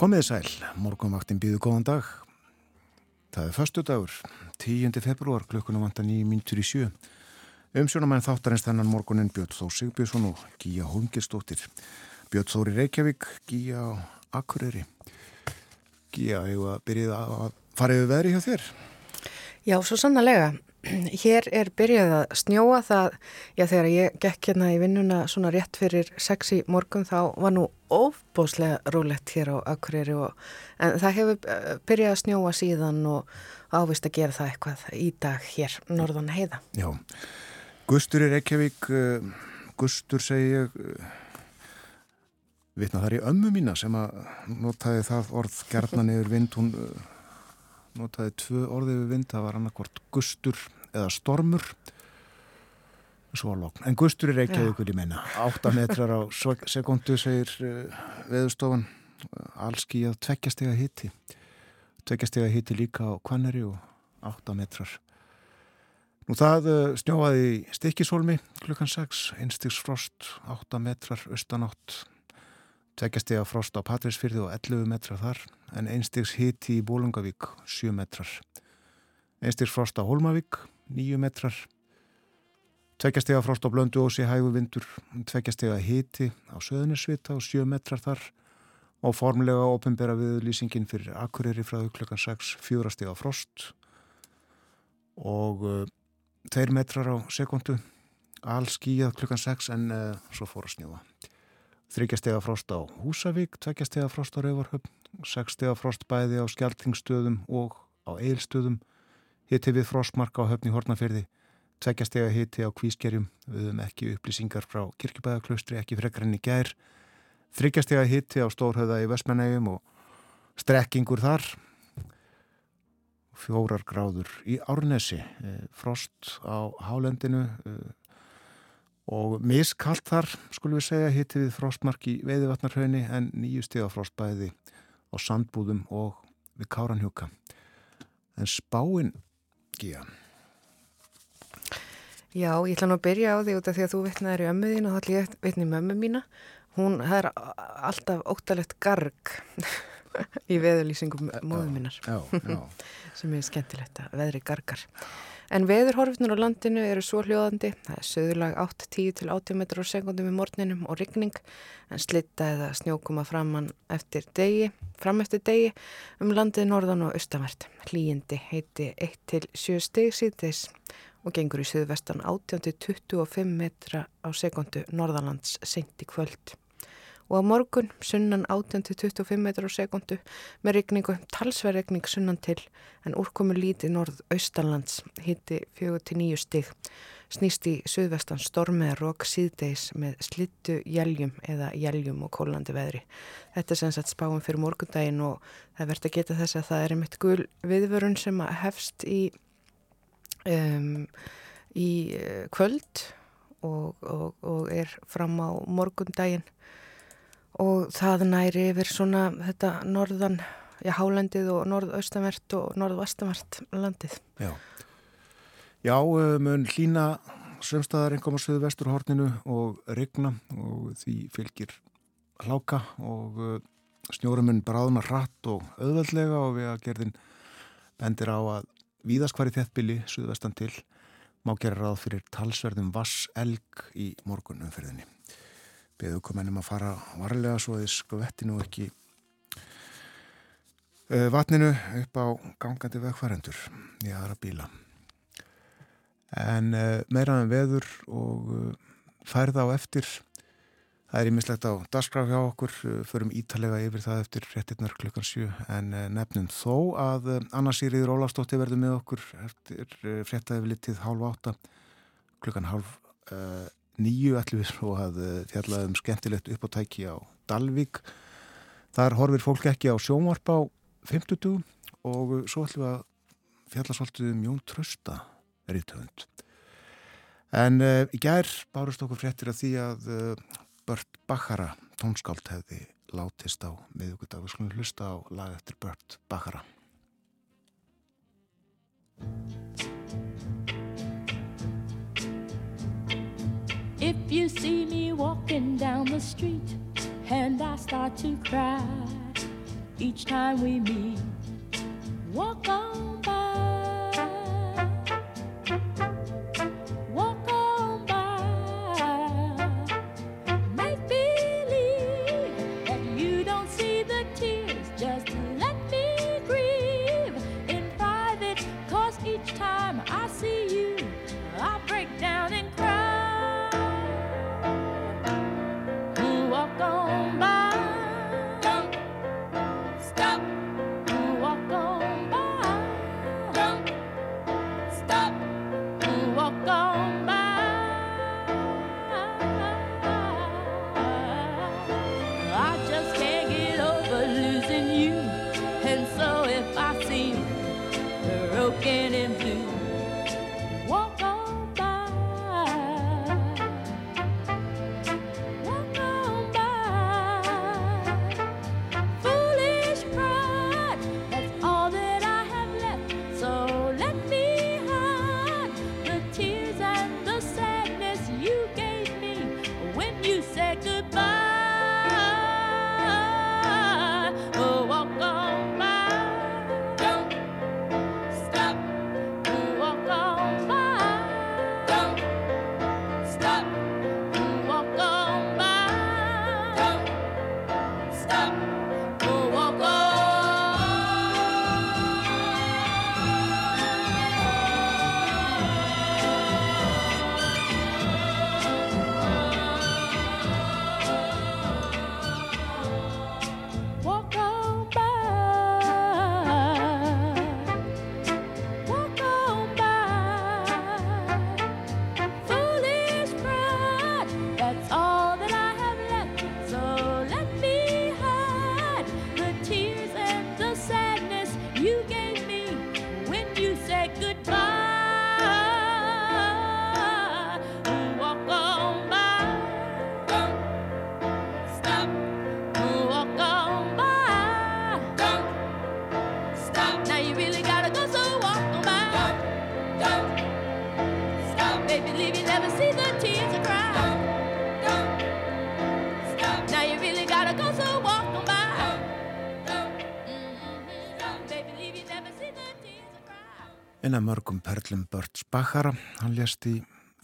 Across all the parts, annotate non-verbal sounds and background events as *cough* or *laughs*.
Komiði sæl, morgunvaktin býðu góðan dag. Það er förstu dagur, 10. februar, klukkunum vantan í myndur í sjö. Umsjónamenn þáttarins þennan morgunin Björn Þó Sigbjörnsson og Gíja Holmgirsdóttir. Björn Þóri Reykjavík, Gíja Akureyri. Gíja, hefur að byrjið að fara yfir veðri hjá þér? Já, svo sannlega. Hér er byrjað að snjóa það, já þegar ég gekk hérna í vinnuna svona rétt fyrir sexi morgun þá var nú ofbóslega rólegt hér á Akureyri og en það hefur eh, byrjað að snjóa síðan og ávist að gera það eitthvað í dag hér, norðan heiða. Já, Gustur í Reykjavík, uh, Gustur segi ég, uh, vitna þar í ömmu mína sem að notaði það orð gerðnan yfir vind, hún... Notaði tvö orðið við vind, það var annarkvort gustur eða stormur. Svo lókn, en gustur er ekki að ykkur í meina. 8 metrar á sekundu segir uh, veðustofan allski að tveggjastega hitti tveggjastega hitti líka á kvanneri og 8 metrar. Nú það uh, snjóaði í stikkisólmi klukkan 6, einstigsfrost 8 metrar austanátt. Tveggjastega frost á Patrísfyrði og 11 metrar þar. En einstigs hitti í Bólungavík 7 metrar. Einstigs frost á Holmavík 9 metrar. Tveggjastega frost á Blönduósi hægu vindur, tveggjastega hitti á Söðunisvita og 7 metrar þar og formlega ofinbera við lýsingin fyrir Akureyri frá klukkan 6 fjórastega frost og uh, 2 metrar á sekundu all skíjað klukkan 6 en uh, svo fór að snjóa. Þryggjastega frost á Húsavík, tveggjastega frost á Rauvarhöfn 6 steg af frost bæði á skjaltingstöðum og á eilstöðum, hitti við frostmarka á höfni Hortnafyrði, tvekja steg að hitti á kvískerjum, við höfum ekki upplýsingar frá kirkjubæðaklaustri, ekki frekar enn í gær, þryggja steg að hitti á Stórhauða í Vestmanægum og strekkingur þar, fjórar gráður í Árnesi, eh, frost á Hálendinu eh, og miskallt þar, skulum við segja, hitti við frostmark í Veiðvatnarhaunni en nýju steg af frostbæði á sandbúðum og við Káranhjúka. En spáinn, Gíja? Já, ég ætla nú að byrja á því út af því að þú vittnaður í ömmuðin og þá ætla ég vittni í mömmu mína. Hún, það er alltaf óttalegt garg í veðurlýsingum móðu mínar *laughs* sem er skemmtilegt að veðri gargar. En veðurhorfnur á landinu eru svo hljóðandi, það er söðurlag 8-10 til 80 metrar á sekundum í morninum og rigning, en slitta eða snjókuma framann eftir degi, fram eftir degi um landið norðan og austavert. Hlýjindi heiti 1 til 7 steg síðdeis og gengur í söðvestan 18-25 metra á sekundu norðalands sent í kvöld og á morgun sunnan 18-25 metrar á sekundu með regningu talsverregning sunnan til en úrkomu lítið norð-austanlands hitti 4-9 stig snýst í söðvestan stormið rók síðdeis með slittu jæljum eða jæljum og kólandi veðri. Þetta er sem sagt spáum fyrir morgundaginn og það verður að geta þess að það er einmitt gul viðvörun sem hefst í, um, í eh, kvöld og, og, og er fram á morgundaginn og það næri yfir svona þetta norðan, já, hálendið og norðaustanvert og norðvastanvert landið. Já, já eh, mun hlína sömstaðar einhverjum á söðu vesturhorninu og regna og því fylgir hláka og eh, snjórumun bráðna hratt og auðveldlega og við að gerðin bendir á að víðaskvari þéttbili söðvestan til má gera ráð fyrir talsverðum vass elg í morgunum fyrðinni beðu komennum að fara varlega svo þið skvetti nú ekki uh, vatninu upp á gangandi vegfærendur í aðra bíla. En uh, meiraðan um veður og uh, færða á eftir. Það er ímislegt á dagskraf hjá okkur. Förum ítalega yfir það eftir réttirnar klukkan 7 en nefnum þó að Anna-Sýriður Ólafstótti verður með okkur eftir fréttaði við litið hálf átta klukkan hálf nýju ætlum við svo að eh, fjalla um skemmtilegt uppáttæki á Dalvik. Þar horfir fólk ekki á sjónvarp á 50 og svo ætlum við að fjalla svolítið um Jón Trösta rítöfund. En uh, í gær bárust okkur fréttir af því að uh, Bört Bakkara tónskáld hefði látist á miðugudag. Við skulum hlusta á lag eftir Bört Bakkara. If you see me walking down the street and I start to cry, each time we meet. Walk on Að mörgum perlum Börts Bakkara, hann lést í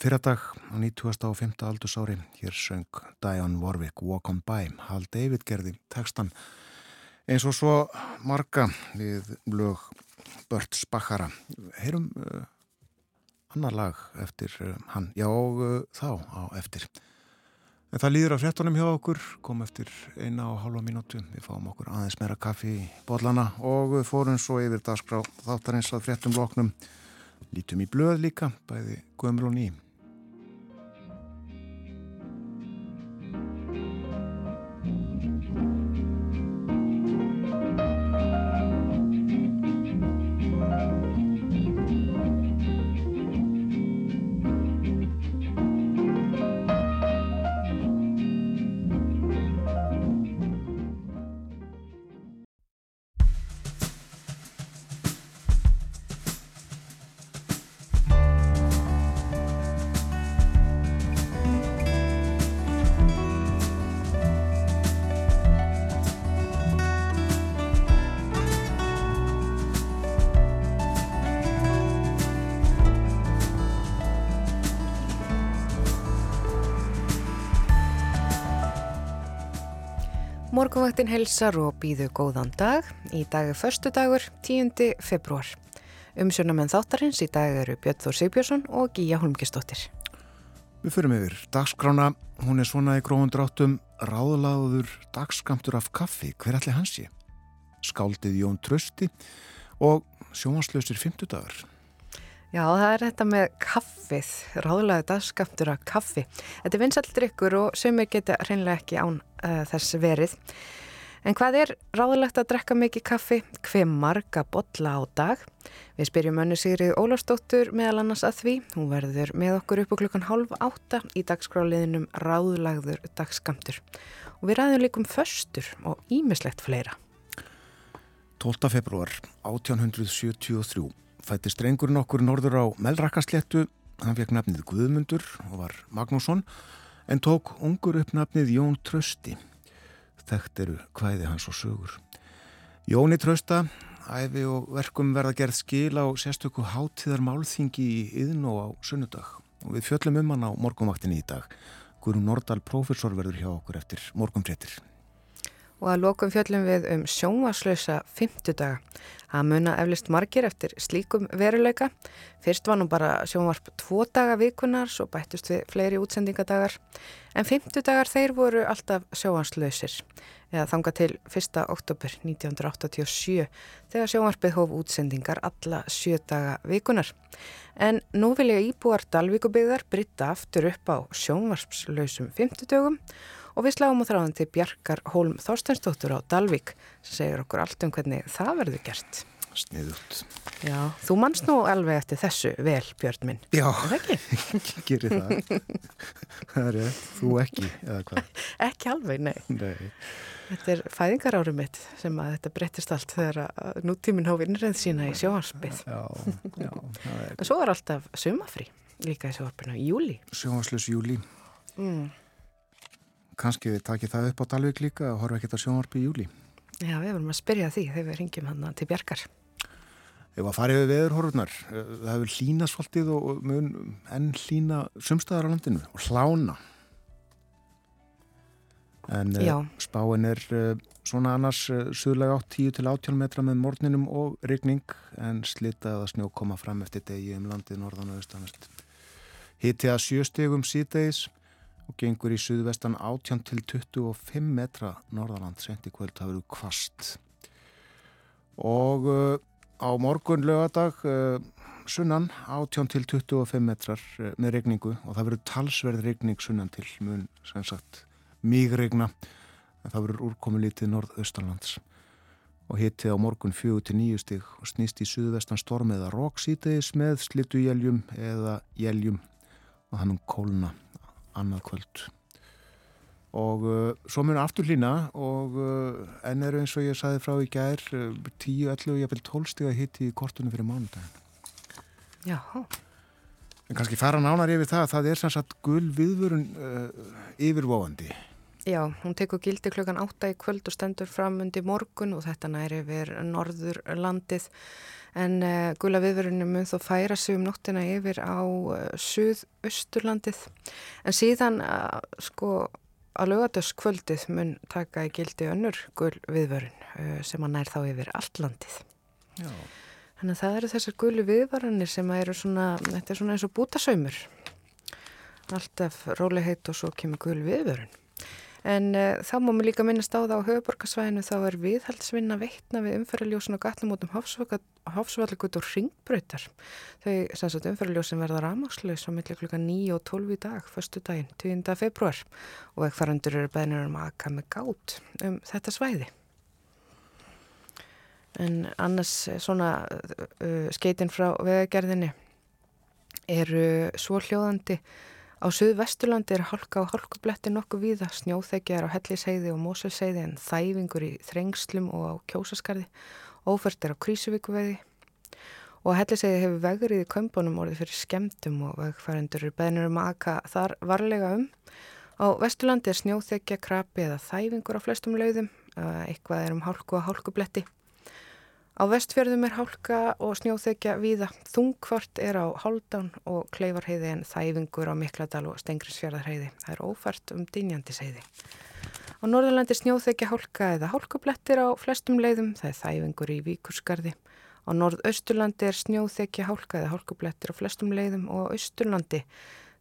fyrradag á 95. aldursári. Hér söng Diane Warwick Walk on By. Hal David gerði textan eins og svo marga við lög Börts Bakkara. Heyrum uh, annar lag eftir uh, hann, já uh, þá á eftir. En það líður af fréttunum hjá okkur, kom eftir eina og hálfa mínútu. Við fáum okkur aðeins meira kaffi í bollana og fórum svo yfir dagskrá þáttarins að fréttum loknum. Lítum í blöð líka, bæði gömur og ný. Morgunvaktin helsar og býðu góðan dag. Í dag er förstu dagur, 10. februar. Umsjónamenn þáttarins í dag eru Björn Þór Sigbjörnsson og Gíja Holmgistóttir. Við förum yfir dagskrána, hún er svona í grófum dráttum, ráðlaður dagskamtur af kaffi, hver allir hans sé? Skáldið Jón Trösti og sjónvarslausir 50 dagar. Já, það er þetta með kaffið, ráðlaðu dagskamtur af kaffi. Þetta er vinsaldri ykkur og sömur geta hreinlega ekki án uh, þess verið. En hvað er ráðlegt að drekka mikið kaffi? Hver marga botla á dag? Við spyrjum önnu Sigrið Ólafsdóttur meðal annars að því. Hún verður með okkur upp á klukkan halv átta í dagskráliðinum ráðlagður dagskamtur. Og við ræðum líkum föstur og ímislegt fleira. 12. februar 1873 fættist drengurinn okkur norður á Melrakkasléttu. Hann fekk nafnið Guðmundur og var Magnússon en tók ungur upp nafnið Jón Trösti. Þekkt eru hvæði hans og sögur. Jóni Trausta, æfi og verkum verða gerð skil á sérstöku hátíðar málþingi í yðn og á sunnudag og við fjöllum um hann á morgunvaktinni í dag. Guðrún Nordal, profesor, verður hjá okkur eftir morgunfréttir. Og að lokum fjöllum við um sjónvarslösa fymtudaga. Það muna eflist margir eftir slíkum veruleika. Fyrst var nú bara sjónvarp tvo daga vikunar, svo bættust við fleiri útsendingadagar. En fymtudagar þeir voru alltaf sjónvarslösir. Eða þanga til 1. oktober 1987 þegar sjónvarpið hóf útsendingar alla sjö daga vikunar. En nú vil ég íbúar Dalvíkubyggðar britta aftur upp á sjónvarpslausum fymtudögum og við sláum á þráðan til Bjarkar Hólm Þorstensdóttur á Dalvík sem segir okkur allt um hvernig það verður gert. Sniðut. Já, þú mannst nú alveg eftir þessu vel, Björn minn. Já, Er ekki? *laughs* gerir það. *laughs* það er þú ekki, eða hvað? Ekki alveg, nei. Nei. Þetta er fæðingarárum mitt sem að þetta breyttist allt þegar að nútíminn hóf innræð sína í sjóhansbyggð. Já, já, En svo er alltaf sumafrí líka í sjóharpinu júli. sjónvarslös júli. Mm. Kanski við takið það upp á Dalvik líka og horfa ekkert að sjónvarpi í júli. Já, við vorum að spyrja því þegar við ringjum hann til Bjarkar. Ef að farið við veðurhorfurnar, eh, það hefur hlína svolítið og mun enn hlína sumstaðar á landinu og hlána. En eh, Já. spáin er eh, svona annars suðlega átt 10 til 18 metra með morninum og rigning en slita eða snjó koma fram eftir degi um landið norðan og austanvert. Hitti að sjöstegum síðdegis og gengur í suðvestan 18 til 25 metra norðaland sent í kvöld það verður kvast. Og uh, á morgun lögadag uh, sunnan 18 til 25 metrar uh, með regningu og það verður talsverð regning sunnan til mun sem sagt mígregna. En það verður úrkomi lítið norðaustanlands. Og hitti á morgun 4 til 9 stig og snýst í suðvestan storm eða rók sítegis með slittu jæljum eða jæljum og það mun kólna annað kvöld. Og uh, svo mun aftur hlýna og uh, enn eru eins og ég saði frá í gær uh, 10, 11, jafnvel 12 stiga hitti í kortunum fyrir mánudagin Já, en kannski fara nánar yfir það það er sem sagt gul viðvörun uh, yfirvóandi já, hún tekur gildi klukkan átta í kvöld og stendur fram undir morgun og þetta næri yfir norður landið en uh, gula viðverunum mun þó færa sig um nóttina yfir á uh, suðausturlandið en síðan uh, sko að lögadöskvöldið mun taka í gildi önnur gul viðvörun uh, sem að nær þá yfir allt landið. Já. Þannig að það eru þessar gulu viðvaranir sem eru svona, þetta er svona eins og bútasaumur. Alltaf rólegheit og svo kemur gul viðvörun. En uh, þá má mér líka minnast á það á höfuborgarsvæðinu þá er viðhaldsvinna veitna við umferðarljósin og gatnumótum hafsvallagut og ringbröytar. Þau umferðarljósin verða rámakslaus á milli klukka 9 og 12 í dag, förstu daginn, 20. februar og vegfarandur eru beðnir um að aka með gát um þetta svæði. En annars eh, svona uh, skeitin frá vegagerðinni eru svo hljóðandi Á Suðvesturlandi er hálka og hálkubletti nokkuð víða, snjóþekjar á Hellisheiði og Móselsheiði en þæfingur í Þrengslum og á Kjósaskarði, ófært er á Krísuvíkuveiði og á Hellisheiði hefur vegurinn í kömbunum orðið fyrir skemdum og vegfærendur eru beðnir um að aka þar varlega um. Á Vesturlandi er snjóþekja, krapi eða þæfingur á flestum lauðum, eitthvað er um hálku og hálkubletti. Á vestfjörðum er hálka og snjóþekja víða. Þungvart er á Háldan og Kleifarheiði en þæfingur á Mikladal og Stengriðsfjörðarheiði. Það er ófært um Dynjandisheiði. Á Norðurlandi er snjóþekja hálka eða hálkublettir á flestum leiðum. Það er þæfingur í Víkurskarði. Á Norðausturlandi er snjóþekja hálka eða hálkublettir á flestum leiðum og á Austurlandi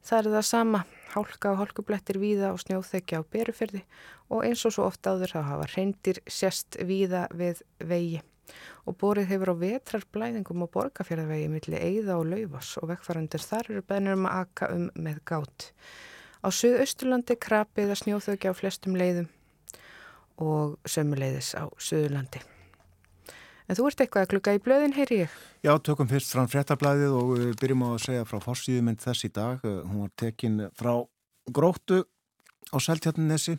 það er það sama. Hálka og hálkublettir víða og snjóþekja á Berufjörði og eins og svo ofta áður þá hafa reyndir sérst víða við vegi og borið hefur á vetrarblæðingum og borgarfjörðavegi millir Eiða og Laufas og vekkfarandir þar eru beðnir um að aka um með gát. Á Suðausturlandi krapið að snjóþögja á flestum leiðum og sömuleiðis á Suðurlandi. En þú ert eitthvað að klukka í blöðin, heyri ég? Já, tökum fyrst fram fréttablaðið og við byrjum á að segja frá fórsýðuminn þess í dag. Hún var tekin frá gróttu á Seltjarninesi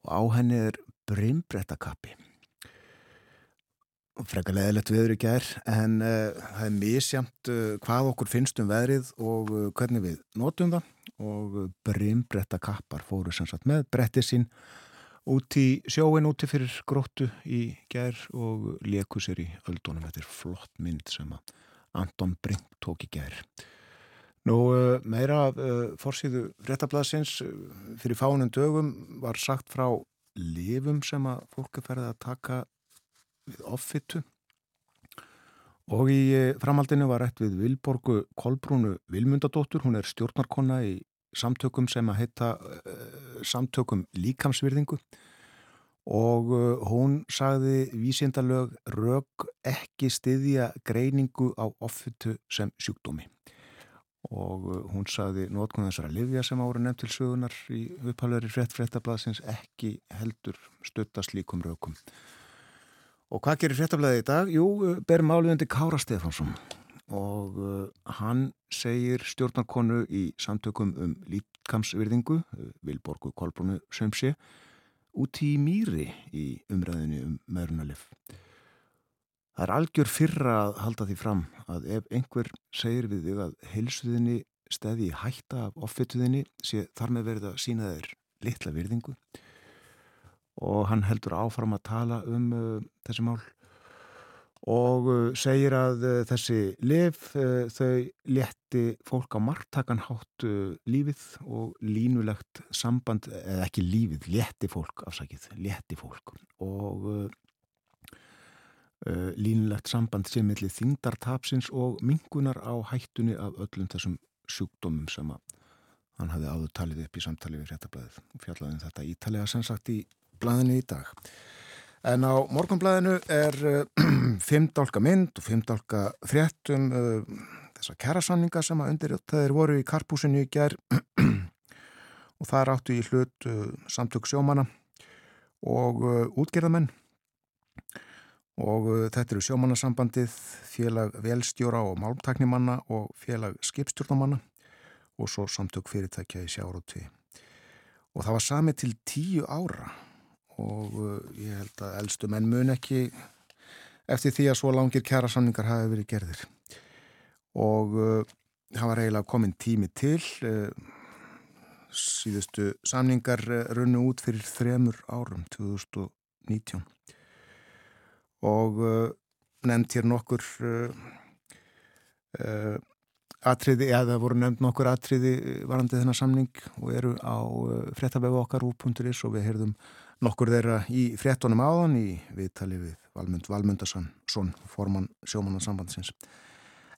og á henni er brimbrettakappi. Frekar leðilegt viður í gær en uh, það er misjamt uh, hvað okkur finnst um veðrið og uh, hvernig við notum það og brimbrettakappar fóru sem sagt með bretti sín út í sjóin úti fyrir gróttu í gær og leku sér í öldunum. Þetta er flott mynd sem að Anton Brink tók í gær. Nú meira réttablasins uh, fyrir fánum dögum var sagt frá lifum sem að fólk er ferðið að taka offitu. Og í framhaldinu var rætt við Vilborgu Kolbrúnu Vilmundadóttur, hún er stjórnarkonna í samtökum sem að heita samtökum líkamsvirðingu. Og hún sagði vísindalög rög ekki styðja greiningu á offitu sem sjúkdómi. Og uh, hún saði nótkunn þessara livja sem ára nefnt til sögunar í upphaldari frétt fréttablaðsins ekki heldur stuttast líkum raukum. Og hvað gerir fréttablaðið í dag? Jú, uh, ber máluðandi Kára Stefansson og uh, hann segir stjórnarkonu í samtökum um lítkamsvirðingu, uh, Vilborgu Kolbrúnu Sömsi, út í mýri í umræðinu um meðrunalif. Það er algjör fyrra að halda því fram að ef einhver segir við þig að heilsuðinni stæði í hætta af offituðinni sé þar með verið að sína þeir litla virðingu og hann heldur áfram að tala um uh, þessi mál og uh, segir að uh, þessi lif uh, þau létti fólk á margtakanhátt uh, lífið og línulegt samband, eða ekki lífið, létti fólk afsakið, létti fólk og uh, línulegt samband sem millir þingdartapsins og mingunar á hættunni af öllum þessum sjúkdómum sem að hann hafði áður talið upp í samtali við réttablaðið og fjallaði um þetta ítalega sem sagt í blaðinu í dag. En á morgunblæðinu er *clears throat* uh, fimmdálka mynd og fimmdálka fréttum uh, þessa kærasanninga sem að undir þeir voru í karpúsinu í ger *clears throat* og það áttu í hlut uh, samtök sjómana og útgerðamenn og þetta eru sjómannasambandið, félag velstjóra og málmtaknimanna og félag skipstjórnamanna og svo samtök fyrirtækja í sjáróti. Og það var sami til tíu ára og uh, ég held að eldstu menn mun ekki eftir því að svo langir kjæra samningar hafi verið gerðir. Og uh, það var eiginlega komin tími til, uh, síðustu samningar uh, runnu út fyrir þremur árum, 2019 og uh, nefnd hér nokkur uh, uh, atriði, eða voru nefnd nokkur atriði varandi þennan samning og eru á fréttabæfu okkar úr.is og við heyrðum nokkur þeirra í fréttonum áðan í viðtali við Valmund Valmundarsson, formann sjómannarsambandsins.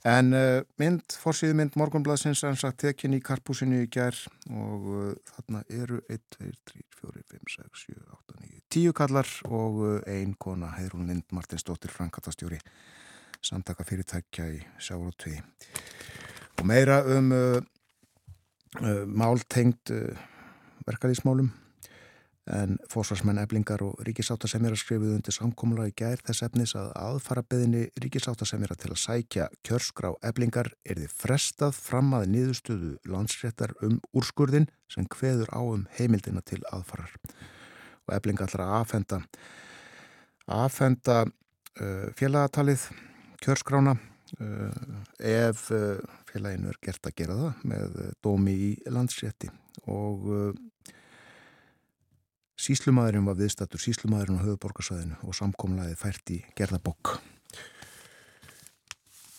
En uh, mynd, fórsýði mynd Morgonbladsins er sagt tekin í karpúsinu í gerð og uh, þarna eru 1, 2, 3, 4, 5, 6, 7, 8, 9, 10 kallar og uh, ein kona, Heidrún Lind Martinsdóttir, Frankatastjóri, samtaka fyrirtækja í Sjárótvi. Og meira um máltengt verkaðísmálum en fórsvarsmenn eblingar og ríkisáttasemjara skrifuð undir samkómula í gær þess efnis að aðfara beðinni ríkisáttasemjara til að sækja kjörskrá eblingar er þið frestað fram að niðurstöðu landsréttar um úrskurðin sem hveður á um heimildina til aðfarar. Og eblinga ætlar að aðfenda aðfenda uh, félagatalið kjörskrána uh, ef uh, félaginu er gert að gera það með dómi í landsrétti. Og Síslumæðurinn var viðstattur síslumæðurinn á höfuborgarsæðinu og samkomlaði fært í gerðabokk.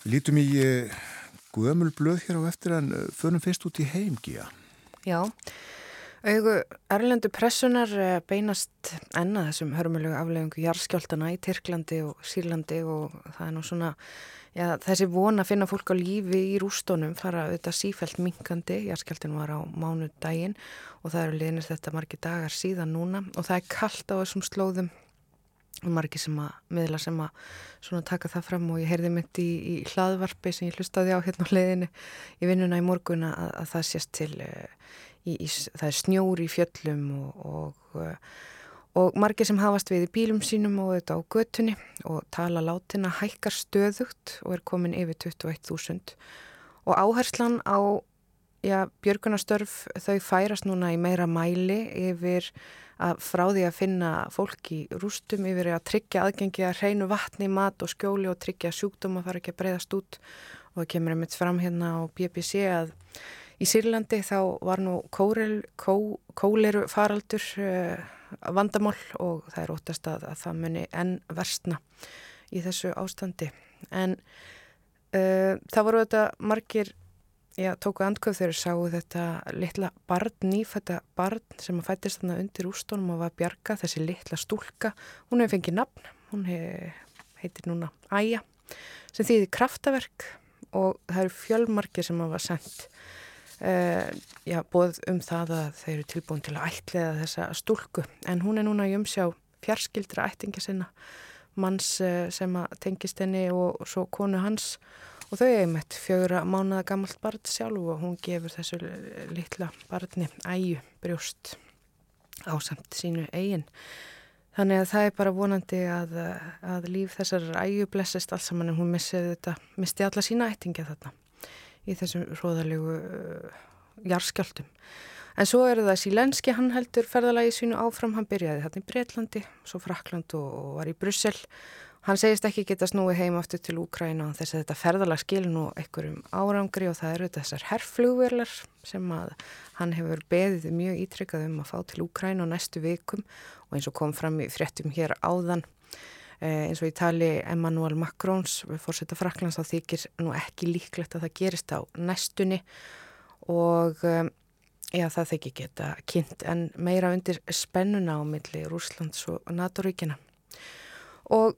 Lítum í uh, guðamul blöð hér á eftir en uh, förum fyrst út í heimgíja. Já, auðu erlendu pressunar uh, beinast enna þessum hörmulegu aflegungu jarðskjáltana í Tyrklandi og Sýrlandi og það er nú svona Já, þessi von að finna fólk á lífi í rústónum fara auðvitað sífælt minkandi, járskjaldin var á mánu daginn og það eru liðnir þetta margi dagar síðan núna og það er kallt á þessum slóðum og margi sem að miðla sem að taka það fram og ég heyrði mitt í, í hlaðvarpi sem ég hlustaði á hérna á leiðinu í vinnuna í morgun að, að það sést til, uh, í, í, það er snjóri í fjöllum og, og uh, og margir sem hafast við í bílum sínum og þetta á götunni og tala látina hækkar stöðugt og er komin yfir 21.000 og áherslan á já, björgunastörf þau færast núna í meira mæli yfir að frá því að finna fólk í rústum yfir að tryggja aðgengi að hreinu vatni, mat og skjóli og tryggja sjúkdóma fara ekki að breyðast út. Og það kemur einmitt fram hérna á BBC að Í Sýrlandi þá var nú kórel, kó, kóleru faraldur uh, vandamál og það er óttast að, að það muni enn verstna í þessu ástandi. En uh, það voru þetta margir, já, tóku andkvöð þegar sáu þetta litla barn, nýfætta barn sem að fættist þarna undir ústónum og var bjarga, þessi litla stúlka. Hún hefði fengið nafn, hún hef, heitir núna Æja, sem þýði kraftaverk og það eru fjölmarkir sem hafa sendt Uh, já, bóð um það að þeir eru tilbúin til að ætliða þessa stúlku. En hún er núna í umsjá fjarskildra ættinga sinna manns uh, sem tengist henni og, og svo konu hans. Og þau hefur mött fjögra mánuða gammalt barn sjálf og hún gefur þessu litla barni æju brjóst ásamt sínu eigin. Þannig að það er bara vonandi að, að líf þessar æju blessist alls saman en hún misti alla sína ættinga þarna í þessum hróðalegu uh, jarskjöldum. En svo er það Sílenski, hann heldur ferðalagi sínu áfram, hann byrjaði þarna í Breitlandi, svo Frakland og, og var í Brussel. Hann segist ekki geta snúið heim aftur til Úkræna þess að þetta ferðalag skil nú einhverjum árangri og það eru þessar herrflugverlar sem að hann hefur beðið mjög ítrykkað um að fá til Úkræna á næstu vikum og eins og kom fram í fréttum hér áðan eins og í tali Emmanuel Macrons fórsetta Fraklands þá þykir nú ekki líklegt að það gerist á næstunni og um, já, það þykir geta kynnt en meira undir spennuna á milli Rúslands og NATO-ríkina og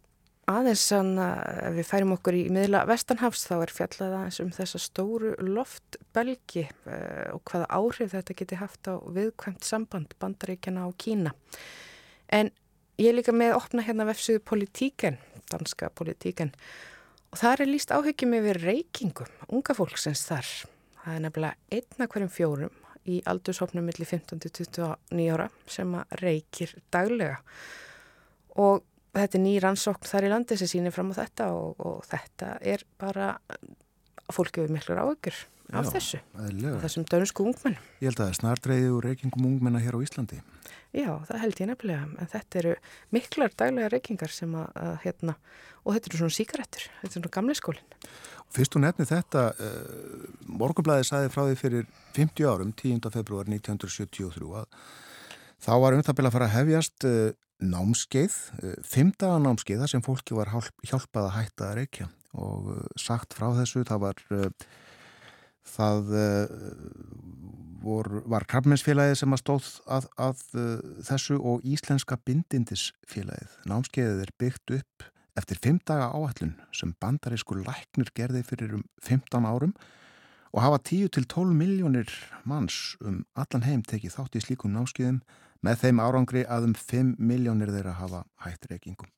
aðeins að við færum okkur í miðla Vestanhafs þá er fjallað aðeins um þessa stóru loftbelgi og hvaða áhrif þetta geti haft á viðkvæmt samband bandaríkjana á Kína. En Ég er líka með að opna hérna vefsuðu politíken, danska politíken og það er líst áhyggjum yfir reykingum, unga fólksins þar. Það er nefnilega einna hverjum fjórum í aldurshopnum millir 15-29 ára sem að reykir daglega og þetta er ný rannsókn þar í landi sem sýnir fram á þetta og, og þetta er bara fólki við miklur áhyggjur af Já, þessu, af þessum dönusku ungmenn. Ég held að það er snardreiði úr reykingum ungmenna hér á Íslandi. Já, það held ég nefnilega, en þetta eru miklar daglega reykingar sem að, að hérna, og þetta eru svona síkarettur, þetta er svona gamle skólinn. Fyrst og nefni þetta, uh, Morgonblæði saði frá því fyrir 50 árum, 10. februar 1973, að þá var um það byrja að fara að hefjast uh, námskeið, uh, fymdaga námskeið þar sem fólki var hjálpað að hætta að reykja og sagt frá þessu, það var það vor, var Krabmensfélagið sem að stóð að, að uh, þessu og Íslenska bindindisfélagið. Námskeiðið er byggt upp eftir 5 daga áallun sem bandarískur læknir gerði fyrir um 15 árum og hafa 10-12 miljónir manns um allan heim tekið þátt í slíkum námskeiðum með þeim árangri að um 5 miljónir þeirra hafa hætt reykingum.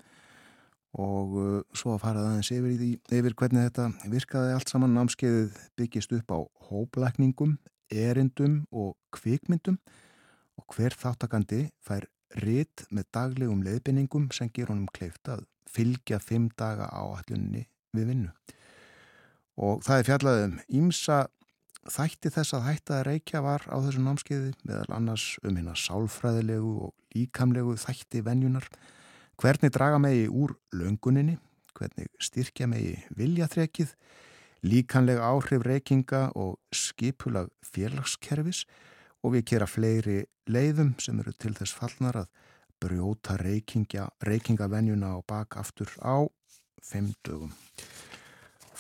Og uh, svo að fara aðeins yfir, því, yfir hvernig þetta virkaði allt saman. Námskeiðið byggist upp á hóplækningum erindum og kvikmyndum. Og hver þáttakandi fær rétt með daglegum leiðbyningum sem ger honum kleift að fylgja fimm daga áallunni við vinnu. Og það er fjallaðum ímsa þætti þess að hætta að reykja var á þessu námskeiði meðal annars um hérna sálfræðilegu og líkamlegu þætti venjunar, hvernig draga megi úr lönguninni, hvernig styrkja megi viljaþrekið, líkanlega áhrif reykinga og skipulag félagskerfis? Og við kera fleiri leiðum sem eru til þess fallnar að brjóta reykingavenjuna á bak aftur á fimm dögum.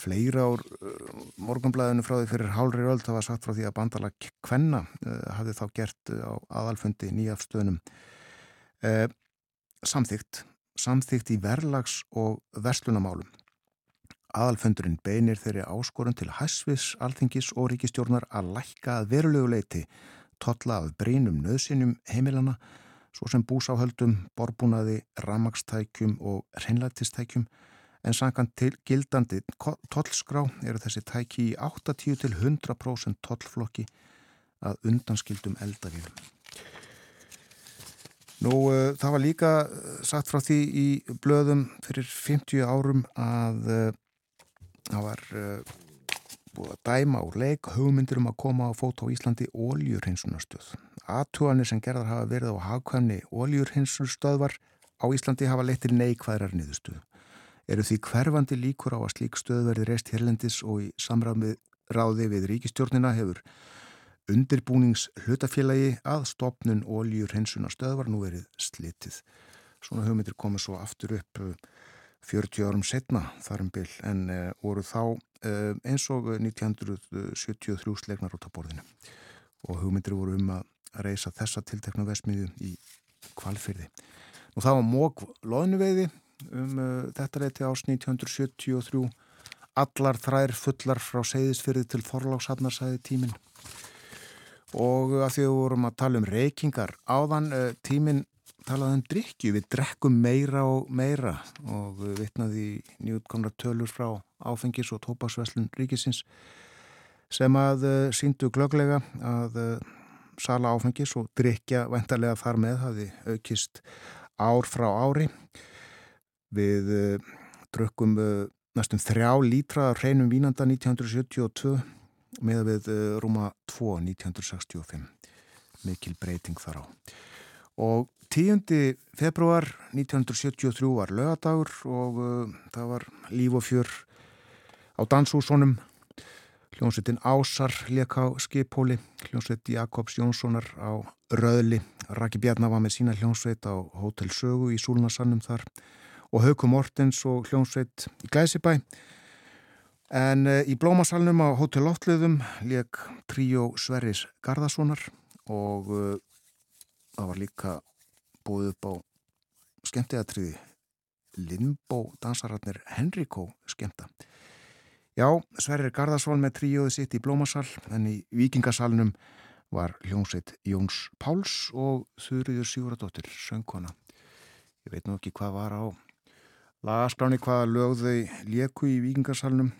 Fleira ár uh, morgunblæðinu frá því fyrir hálri öll það var sagt frá því að bandalag Kvenna uh, hafði þá gert uh, á aðalfundi nýjafstöðnum samþygt, samþygt í verlags og verslunamálum Aðalfundurinn beinir þeirri áskorun til hæsvis, alþingis og ríkistjórnar að lækka að veruleguleiti totla af brínum nöðsinum heimilana svo sem búsáhöldum, borbúnaði, ramagstækjum og reynlættistækjum en sangan til gildandi tollskrá eru þessi tæki í 80-100% tollflokki að undanskildum eldavélum. Nú, uh, það var líka sagt frá því í blöðum fyrir 50 árum að uh, það var búið að dæma úr leik hugmyndir um að koma á fót á Íslandi óljurhinsunarstöð. Aðtúanir sem gerðar hafa verið á hagkvæmni óljurhinsunarstöðvar á Íslandi hafa leittir neikvæðrar niðurstöð. Eru því hverfandi líkur á að slík stöð verði reist hérlendis og í samráði við ríkistjórnina hefur undirbúnings hlutafélagi að stopnun óljur hensuna stöðvar nú verið slitið. Svona hugmyndir komið svo aftur upp 40 árum setna þarum byll en uh, voru þá uh, eins og 1973 slegnar út á borðinu og hugmyndir voru um að reysa þessa tiltekna vesmiðu í kvalfyrði. Og það var mók loðnuveiði um þetta reyti ás 1973 allar þrær fullar frá segðisfyrði til Þorlákshafnarsæði tímin og að því að við vorum að tala um reykingar áðan uh, tímin talaði um drikju, við drekkum meira og meira og við vitnaði nýutkomra tölur frá áfengis og tópasveslun ríkisins sem að uh, síndu glöglega að uh, sala áfengis og drikja vendarlega þar með hafi aukist ár frá ári. Við drukkum næstum þrjá lítra hreinum vínanda 1972 með við rúma 2 1965 mikil breyting þar á. Og 10. februar 1973 var lögadagur og uh, það var líf og fjör á danshúsónum hljómsveitin Ásar leik á skipóli hljómsveit Jakobs Jónssonar á Röðli. Raki Bjarnar var með sína hljómsveit á Hotel Sögu í Súlunasannum þar. Og Hauku Mortens og hljómsveit í Glæsibæ en uh, í Blómasalnum á Hotel Lottluðum leik tríó Sverris Garðarssonar og uh, það var líka búið upp á skemmteatriði Limbo dansararnir Henrikó skemmta. Já, Sverrir Garðarsson með tríóði sitt í Blómasal en í Vikingasalnum var hljómsveit Jóns Páls og Þurriður Sigurðardóttir, söngkona. Ég veit nú ekki hvað var á lagaskráni hvaða lögðau léku í Vikingasalnum,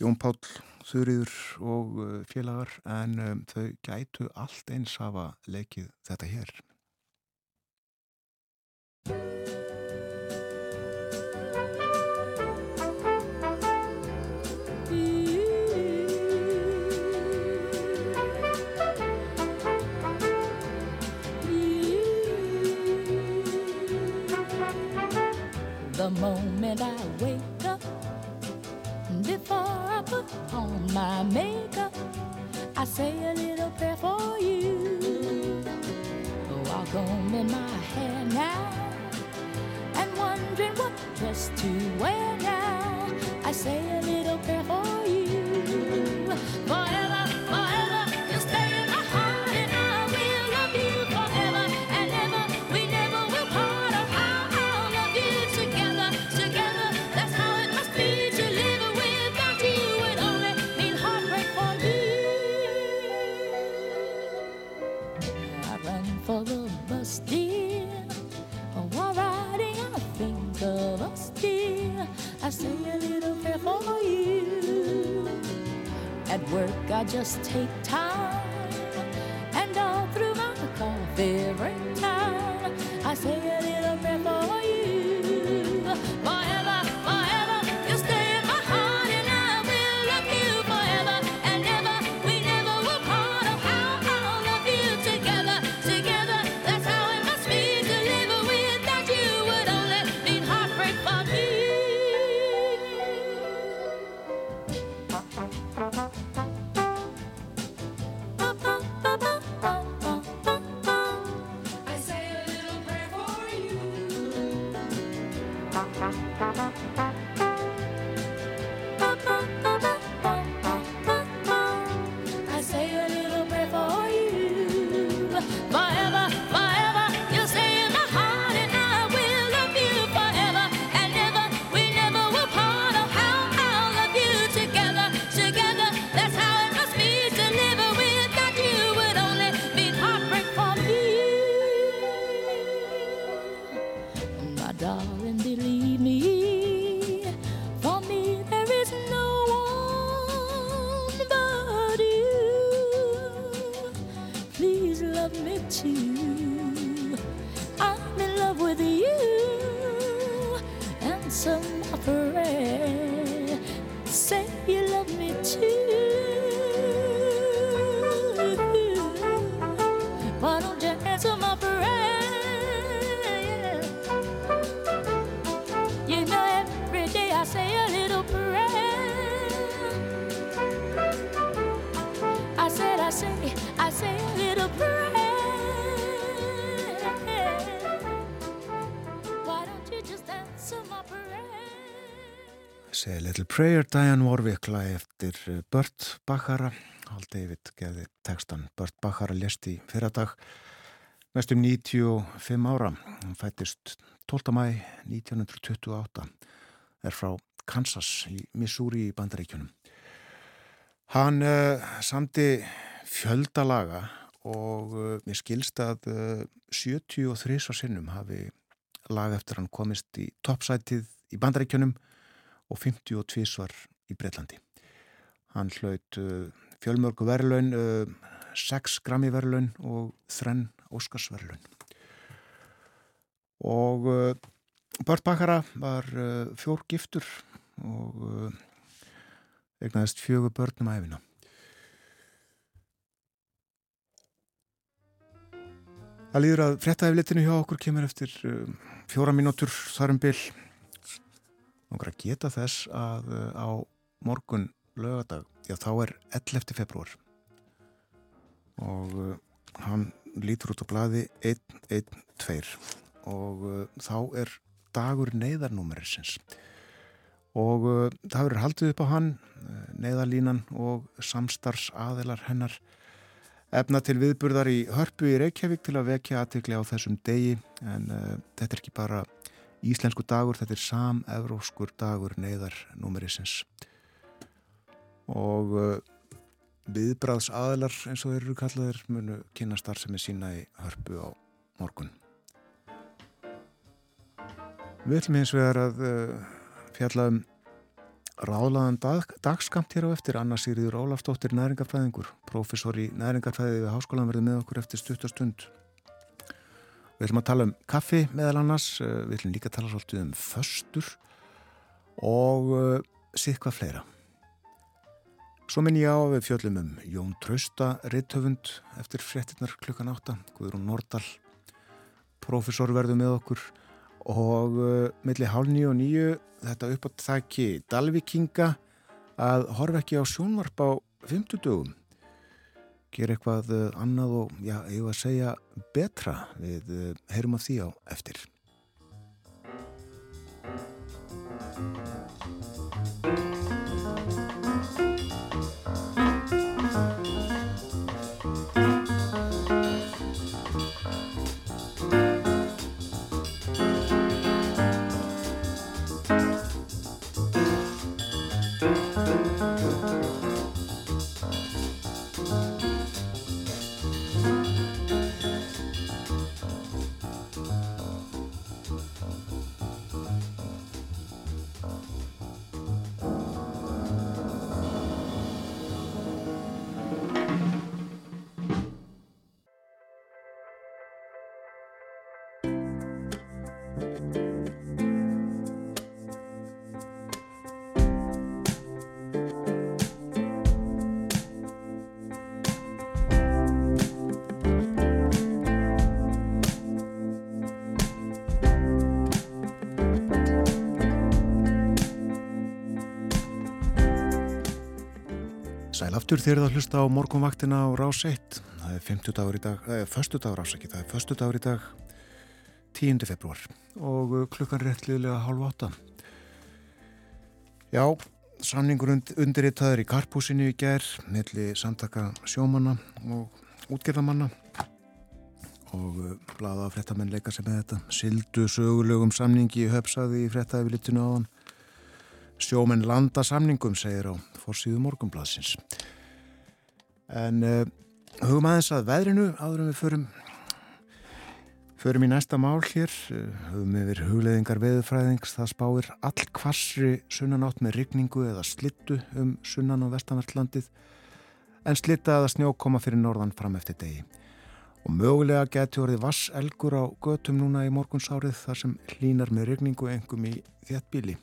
Jón Pál, Þurriður og uh, félagar en um, þau gætu allt eins hafa leikið þetta hér. The moment I wake up, before I put on my makeup, I say a little prayer for you. Walk home in my hair now and wondering what dress to wear now. I say a little prayer for you. Forever, work, I just take time, and all through my coffee break time, I say a little prayer Prayer, Diane Warwick lag eftir eh, Burt Bacharach Hal David geði textan Burt Bacharach lest í fyrradag mestum 95 ára. Hann fættist 12. mæ 1928 er frá Kansas í Missouri í Bandaríkjunum. Hann uh, samti fjöldalaga og uh, mér skilst að uh, 73 á sinnum hafi lag eftir hann komist í toppsætið í Bandaríkjunum og 52 svar í Breitlandi. Hann hlaut uh, fjölmörgu verðlaun, uh, 6 grammi verðlaun og 3 Óskars verðlaun. Og uh, Bört Bakara var uh, fjór giftur og uh, egnaðist fjögur börnum æfina. Það líður að fréttaeflitinu hjá okkur kemur eftir uh, fjóra mínútur þarum byll Nóngar að geta þess að uh, á morgun lögadag, já þá er 11. februar og uh, hann lítur út á blaði 112 og uh, þá er dagur neyðarnúmerisins. Og það verður haldið upp á hann, neyðarlínan og samstars aðilar hennar. Efna til viðburðar í hörpu í Reykjavík til að vekja aðtikli á þessum degi. En uh, þetta er ekki bara íslensku dagur, þetta er sam-evróskur dagur neyðar númerisins og uh, viðbræðs aðlar eins og þeir eru kallaðir munu kynna starfsemi sína í hörpu á morgun. Við ætlum eins vegar að uh, fjalla um ráðlaðan dag, dagskamt hér á eftir. Anna Sigriður Ólafsdóttir næringarfræðingur professor í næringarfræði við háskólan verði með okkur eftir stuttastund Við ætlum að tala um kaffi meðal annars, uh, við ætlum líka að tala svolítið um föstur og uh, síðkvað fleira. Svo minn ég á að við fjöllum um Jón Trausta, reithöfund eftir fréttinnar klukkan átta, Guðrún Nordal, profesor verður með okkur. Og uh, milli hálf nýju og nýju þetta upp á þakki Dalvikinga að horfa ekki á sjónvarp á 50 dögum gera eitthvað uh, annað og, já, ég var að segja betra við uh, heyrum af því á eftir. Aftur þeir að hlusta á morgunvaktina á Rás 1. Það er 50 dagur í dag, það er förstu dagur ásaki, það er förstu dagur í dag 10. februar og uh, klukkan réttliðlega hálf átta. Já, samningur und, undirritaður í karpúsinu í ger, milli samtaka sjómanna og útgerðamanna og uh, blaða fréttamenn leika sem með þetta. Sildu sögulegum samningi höfsaði í fréttaðifilitinu áðan. Sjómenn landa samningum, segir á fórsíðu morgunbladsins. En uh, hugum aðeins að veðrinu áður en við förum, förum í næsta mál hér. Uh, hugum yfir hugleðingar veðurfræðings. Það spáir all kvassri sunnanátt með rigningu eða slittu um sunnan og vestanartlandið en slitta eða snjó koma fyrir norðan fram eftir degi. Og mögulega geti orðið vasselgur á götum núna í morgunsárið þar sem hlínar með rigningu engum í þéttbíli.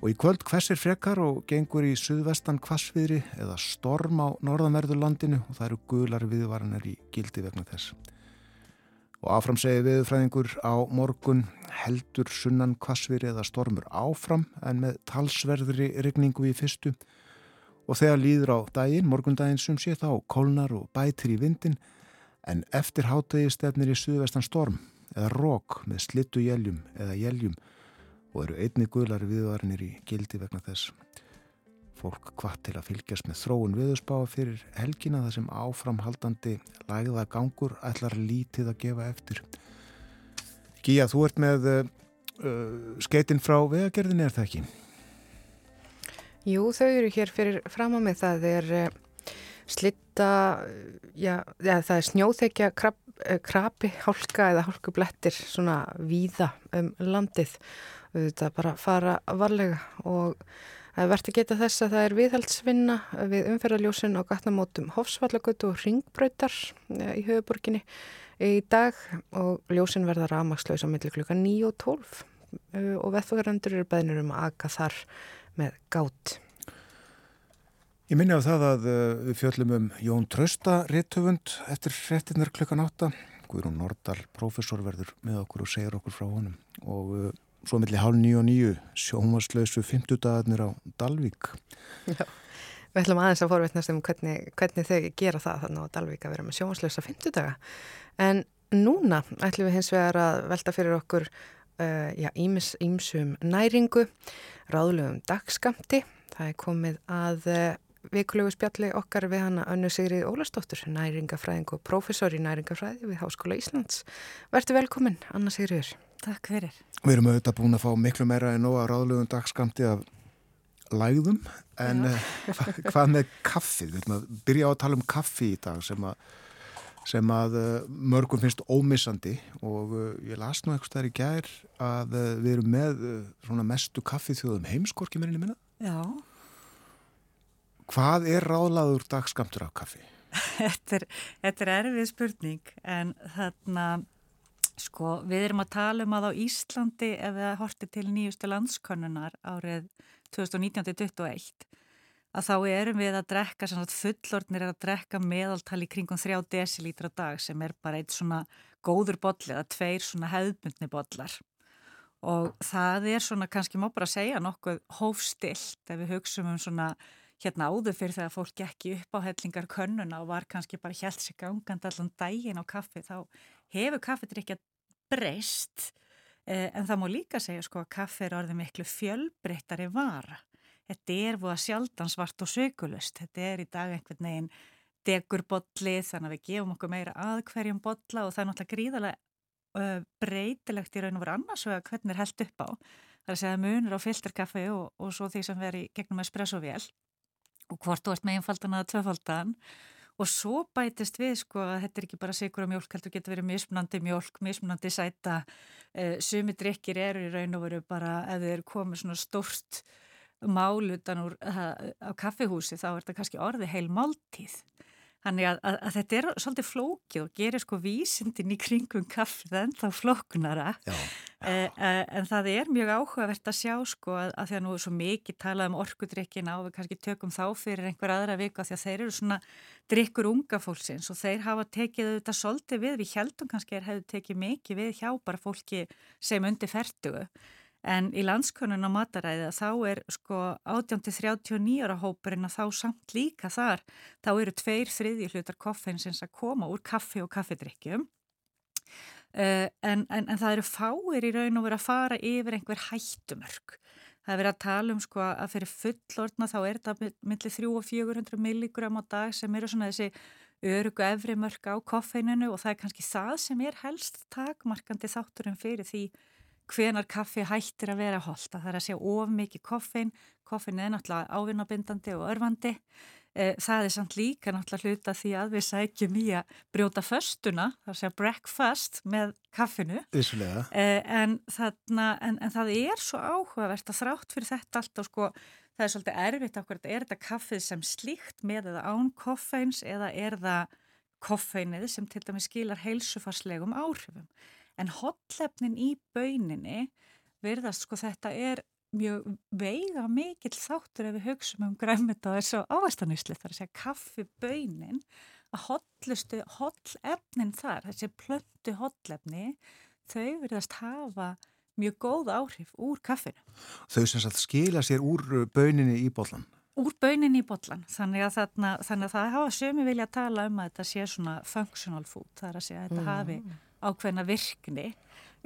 Og í kvöld hvessir frekar og gengur í suðvestan kvassviðri eða storm á norðanverðurlandinu? Og það eru gular viðvaranir í gildi vegna þess. Og áfram segi viðfræðingur á morgun heldur sunnan kvassviðri eða stormur áfram en með talsverðri regningu í fyrstu. Og þegar líður á daginn, morgundaginn sem sé þá kólnar og bætir í vindin en eftir hátegi stefnir í suðvestan storm eða rók með slittu jæljum eða jæljum og eru einni guðlari viðvarinir í gildi vegna þess fólk hvað til að fylgjast með þróun viðspáa fyrir helgina þar sem áframhaldandi lægða gangur ætlar lítið að gefa eftir. Gíja, þú ert með uh, skeitin frá vegagerðinni, er það ekki? Jú, þau eru hér fyrir fram á mig. Það er uh, slitta, já, já, það er snjóþekja krapi, hálka eða hálkublettir svona víða um landið. Þetta bara fara varlega og verðt að geta þess að það er viðhaldsvinna við umferðarljósin á gatnamótum Hofsvallagötu og Ringbrautar eh, í höfuborginni í dag og ljósin verða rafmakslaus á milli klukka 9 og 12 eh, og veðfagarandur eru beðnir um að aka þar með gát. Ég minni á það að uh, við fjöllum um Jón Trausta réttöfund eftir réttinnar klukkan 8. Guðrún Nordal, professor, verður með okkur og segir okkur frá honum og uh, svo milli hálf nýju og nýju sjómaslausu fymtudagarnir á Dalvík. Já, við ætlum aðeins að forvetnast um hvernig, hvernig þau gera það þannig á Dalvík að vera með sjónslösa 50 daga. En núna ætlum við hins vegar að velta fyrir okkur uh, já, ímis, ímsum næringu, ráðlegum dagskamti. Það er komið að uh, vikulegu spjalli okkar við hana Önnu Sigrið Ólastóttur, næringafræðing og professor í næringafræði við Háskóla Íslands. Vertu velkomin, Anna Sigriður. Takk fyrir. Við erum auðvitað búin að fá miklu meira en nóga ráðlegum dagskamti af lægðum en uh, hva, hvað með kaffið? Við ætlum að byrja á að tala um kaffi í dag sem að, sem að uh, mörgum finnst ómissandi og uh, ég las nú eitthvað þar í gær að við erum með svona mestu kaffið heimskorki mérinni minna. Já. Hvað er ráðlaður dagskamtur af kaffi? þetta, er, þetta er erfið spurning en þarna sko við erum að tala um að á Íslandi ef við hortum til nýjustu landskonnunar árið 2019-2021 að þá erum við að drekka fullornir er að drekka meðaltali kringum 3 desilítra dag sem er bara eitt svona góður bolli eða tveir svona hefðbundni bollar og það er svona kannski má bara segja nokkuð hófstilt ef við hugsaum um svona hérna áður fyrir þegar fólk gekk upp á hellingar könnuna og var kannski bara hjælt sig gangand allan daginn á kaffi þá hefur kaffidrykja breyst eh, en það má líka segja sko að kaffi er orðið miklu fjölbreyttari vara. Þetta er búið að sjaldan svart og sökulust. Þetta er í dag einhvern veginn degurbolli þannig að við gefum okkur meira að hverjum bolla og það er náttúrulega gríðarlega uh, breytilegt í raun og veru annars og hvernig er held upp á. Það er að segja munur á filterkaffi og, og svo því sem veri gegnum espressovél og hvort þú ert með einfaldan að tvöfaldan. Og svo bætist við sko að þetta er ekki bara sigur og mjölk, heldur getur verið mismunandi mjölk, mismunandi sæta. Uh, sumi drikkir eru í raun og veru bara ef þið eru komið svona stórst mál utan úr á kaffihúsi þá er þetta kannski orði heil máltíð Þannig að, að, að þetta er svolítið flókið og gerir sko vísindin í kringum kaffið en þá flóknara. Já, e, e, en það er mjög áhugavert að sjá sko að, að því að nú er svo mikið talað um orkudrykkina og við kannski tökum þá fyrir einhver aðra viku að því að þeir eru svona drikkur unga fólksins og þeir hafa tekið þetta svolítið við, við heldum kannski þeir hefðu tekið mikið við hjá bara fólki sem undir ferdugu En í landskonun á mataræði þá er sko 18-39 ára hópurinn að þá samt líka þar, þá eru tveir þriðji hlutar koffeinsins að koma úr kaffi og kaffidrykkjum. Uh, en, en, en það eru fáir í raun og verið að fara yfir einhver hættumörk. Það er verið að tala um sko að fyrir fullortna þá er þetta millir 3 og 400 milligram á dag sem eru svona þessi örugu efri mörk á koffeininu og það er kannski það sem er helst takmarkandi þátturinn fyrir því hvenar kaffi hættir að vera holdt. Það er að segja of mikið koffein, koffein er náttúrulega ávinnabindandi og örfandi. Það er samt líka náttúrulega hluta því að við sækjum í að brjóta föstuna, það er að segja breakfast með kaffinu. Vissulega. En, þarna, en, en það er svo áhugavert að þrátt fyrir þetta alltaf sko, það er svolítið erfitt okkur, er þetta kaffið sem slíkt með eða án koffeins eða er það koffeinið sem til dæmis skilar heilsufarslegum áhrifum. En hotlefnin í bauninni verðast sko þetta er mjög veiga mikill þáttur ef við hugsaum um græmita og þessu ávastanusli þar að segja kaffi baunin að hotlustu hotlefnin þar, þessi plöntu hotlefni, þau verðast hafa mjög góð áhrif úr kaffinu. Þau sem sagt skila sér úr bauninni í bollan? Úr bauninni í bollan, þannig að, þarna, þannig að það hafa sömu vilja að tala um að þetta sé svona functional food, það er að segja að þetta mm. hafi ákveðna virkni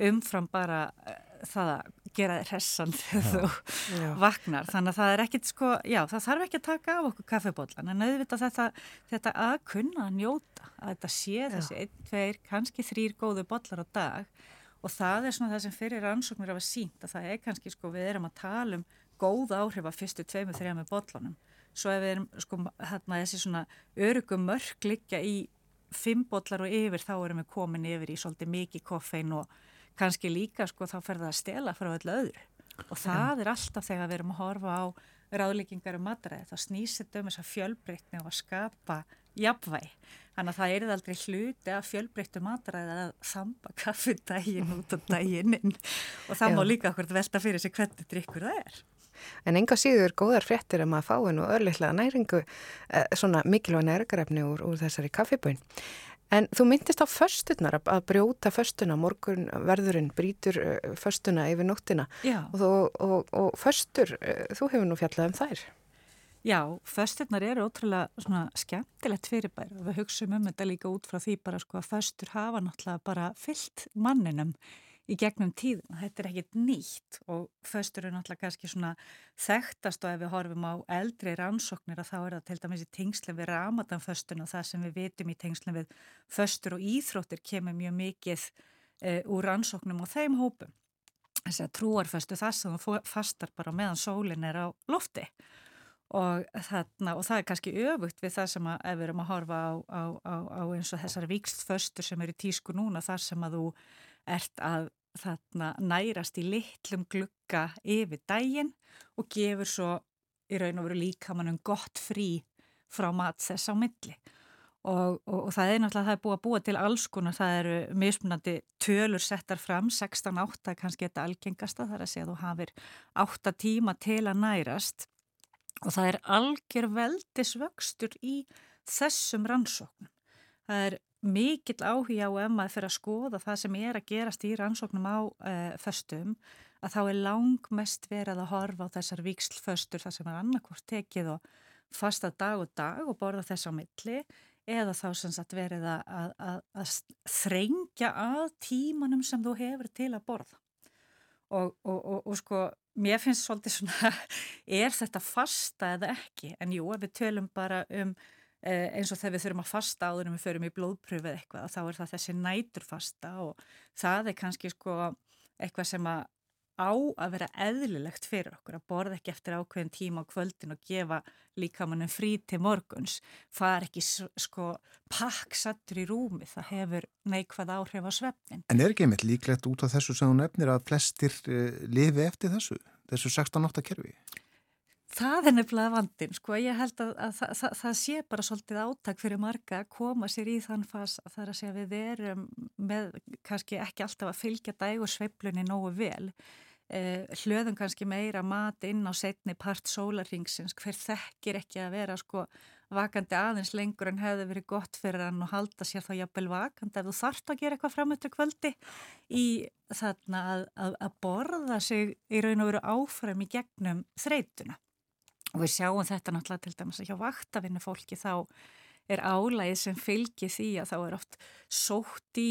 umfram bara uh, það að gera þér hressan þegar þú Já. vaknar. Þannig að það er ekkit sko, já, það þarf ekki að taka af okkur kaffibóllan en auðvitað þetta, þetta að kunna að njóta, að þetta sé þessi einn, tveir, kannski þrýr góðu bollar á dag og það er svona það sem fyrir rannsóknir hafa sínt að það er kannski sko við erum að tala um góð áhrif af fyrstu tveimu, þrejami bollunum. Svo ef við erum sko hérna þessi svona örugum mörk liggja í fimm bollar og yfir þá erum við komin yfir í svolítið mikið koffein og kannski líka sko þá fer það að stela frá öllu öðru. Og það er alltaf þegar við erum að horfa á ráðlíkingar um matræði þá snýst þetta um þess að fjölbreytni og að skapa jafnvæg þannig að það er aldrei hluti að fjölbreyttu matræði að þamba kaffi daginn út og daginn inn. Og það Já. má líka okkur velta fyrir sig hvernig drikkur það er En enga síður góðar fréttir að fá nú örlittlega næringu, eh, svona mikilvæg næringarefni úr, úr þessari kaffiböin. En þú myndist á fösturnar að, brjóta föstuna, morgun verðurinn brýtur uh, föstuna yfir nóttina Já. og, og, og föstur, uh, þú hefur nú fjallað um þær. Já, fösturnar eru ótrúlega svona skemmtilegt fyrirbæri og við hugsaum um þetta líka út frá því bara sko að föstur hafa náttúrulega bara fyllt manninum í gegnum tíðin. Þetta er ekkit nýtt og föstur eru náttúrulega kannski svona þekktast og ef við horfum á eldri rannsóknir að þá er það til dæmis í tengslum við ramadanföstun og það sem við vitum í tengslum við föstur og íþróttir kemur mjög mikið e, úr rannsóknum og þeim hópum. Þess að trúarföstu þess að þú fastar bara meðan sólin er á lofti og, þarna, og það er kannski öfugt við það sem að ef við erum að horfa á, á, á, á eins og þessari vikstföstur sem eru tísku núna þar sem að þú ert að þarna, nærast í litlum glugga yfir daginn og gefur svo í raun og veru líkamannum gott frí frá mat þess á milli. Og, og, og það er náttúrulega, það er búið að búa til alls konar, það eru mismunandi tölur settar fram, 16-8 kannski þetta algengasta, það er að segja að þú hafir 8 tíma til að nærast og það er algjör veldisvöxtur í þessum rannsóknum. Það er mikill áhuga á ef maður fyrir að skoða það sem er að gerast í rannsóknum á uh, föstum að þá er langmest verið að horfa á þessar vikslföstur þar sem er annarkvort tekið og fasta dag og dag og borða þess á milli eða þá sem sagt verið að, að, að, að þrengja að tímanum sem þú hefur til að borða. Og, og, og, og sko, mér finnst svolítið svona, *laughs* er þetta fasta eða ekki? En jú, við tölum bara um eins og þegar við þurfum að fasta áður en við förum í blóðpröfu eða eitthvað, þá er það þessi næturfasta og það er kannski sko eitthvað sem að á að vera eðlilegt fyrir okkur að borða ekki eftir ákveðin tíma á kvöldin og gefa líkamannum frí til morguns far ekki sko pakksattur í rúmi, það hefur neikvað áhrif á svefnin. En er ekki einmitt líklegt út af þessu sem þú nefnir að flestir uh, lifi eftir þessu, þessu 16-8 kerfi? Það er nefnilega vandin, sko, ég held að, að, að, að það sé bara svolítið átak fyrir marga að koma sér í þann fas að það er að segja við erum með kannski ekki alltaf að fylgja dægur sveiflunni nógu vel, eh, hlöðum kannski meira mat inn á setni part sólarringsins, hver þekkir ekki að vera sko vakandi aðeins lengur en hefði verið gott fyrir hann og halda sér þá jafnvel vakandi ef þú þarft að gera eitthvað framöttu kvöldi í þarna að, að, að borða sig í raun og veru áfram í gegnum þreytuna. Og við sjáum þetta náttúrulega til dæmis að hjá vaktavinnu fólki þá er álægið sem fylgir því að þá er oft sótt í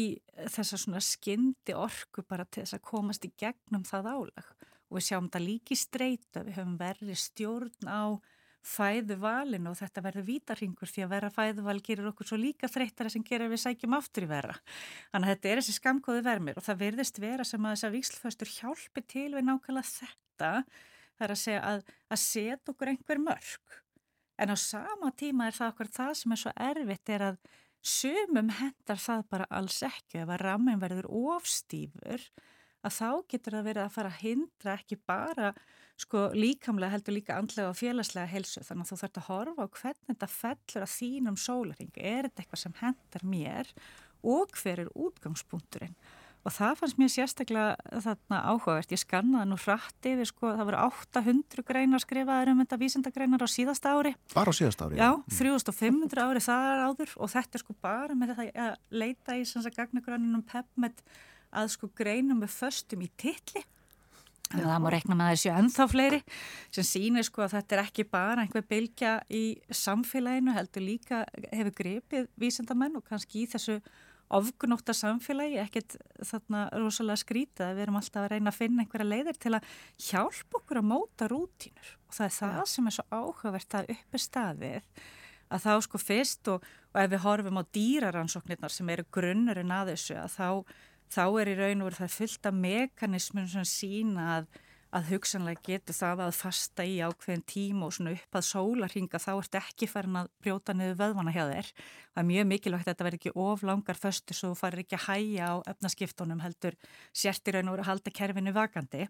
þessa svona skyndi orku bara til þess að komast í gegnum það álag. Og við sjáum þetta líki streyta, við höfum verið stjórn á fæðuvalinu og þetta verður vítarhingur því að vera fæðuval gerir okkur svo líka þreyttara sem gerir við sækjum aftur í vera. Þannig að þetta er þessi skamkóði vermir og það verðist vera sem að þessar víkslföstur hjálpi til við nákvæmlega þetta það er að segja að, að setja okkur einhver mörg. En á sama tíma er það okkur það sem er svo erfitt er að sumum hendar það bara alls ekki. Ef að rammin verður ofstýfur að þá getur það verið að fara að hindra ekki bara sko líkamlega heldur líka andlega og félagslega helsu. Þannig að þú þarfst að horfa á hvernig þetta fellur að þínum sólaring. Er þetta eitthvað sem hendar mér og hver er útgangspunkturinn? Og það fannst mér sérstaklega þarna áhugavert. Ég skannaði nú hratt yfir, sko, það voru 800 greinar skrifaðar um þetta vísindagreinar á síðasta ári. Bara á síðast ári? Já, 3500 ári þar áður og þetta er sko bara með þetta að leita í sanns að gagnagröninum PEPMED að sko greinum með föstum í titli. Þannig að það má rekna með þessu ennþá fleiri sem sýnir sko að þetta er ekki bara einhver bylgja í samfélaginu heldur líka hefur grepið vísindamenn og kannski í þessu ofgnóta samfélagi, ekkert þarna rosalega skrítið að við erum alltaf að reyna að finna einhverja leiðir til að hjálpa okkur að móta rútínur. Og það er það sem er svo áhugavert að uppi staðið að þá sko fyrst og, og ef við horfum á dýraransóknirnar sem eru grunnurinn að þessu að þá, þá er í raun og veru það fullt af mekanismum sem sína að að hugsanlega getur það að fasta í ákveðin tíma og svona upp að sólarhinga þá ert ekki farin að brjóta niður vöðvana hjá þér. Það er mjög mikilvægt að þetta verði ekki of langar föstu svo þú farir ekki að hæja á efnaskiptunum heldur sértir raun og verið að halda kerfinu vakandi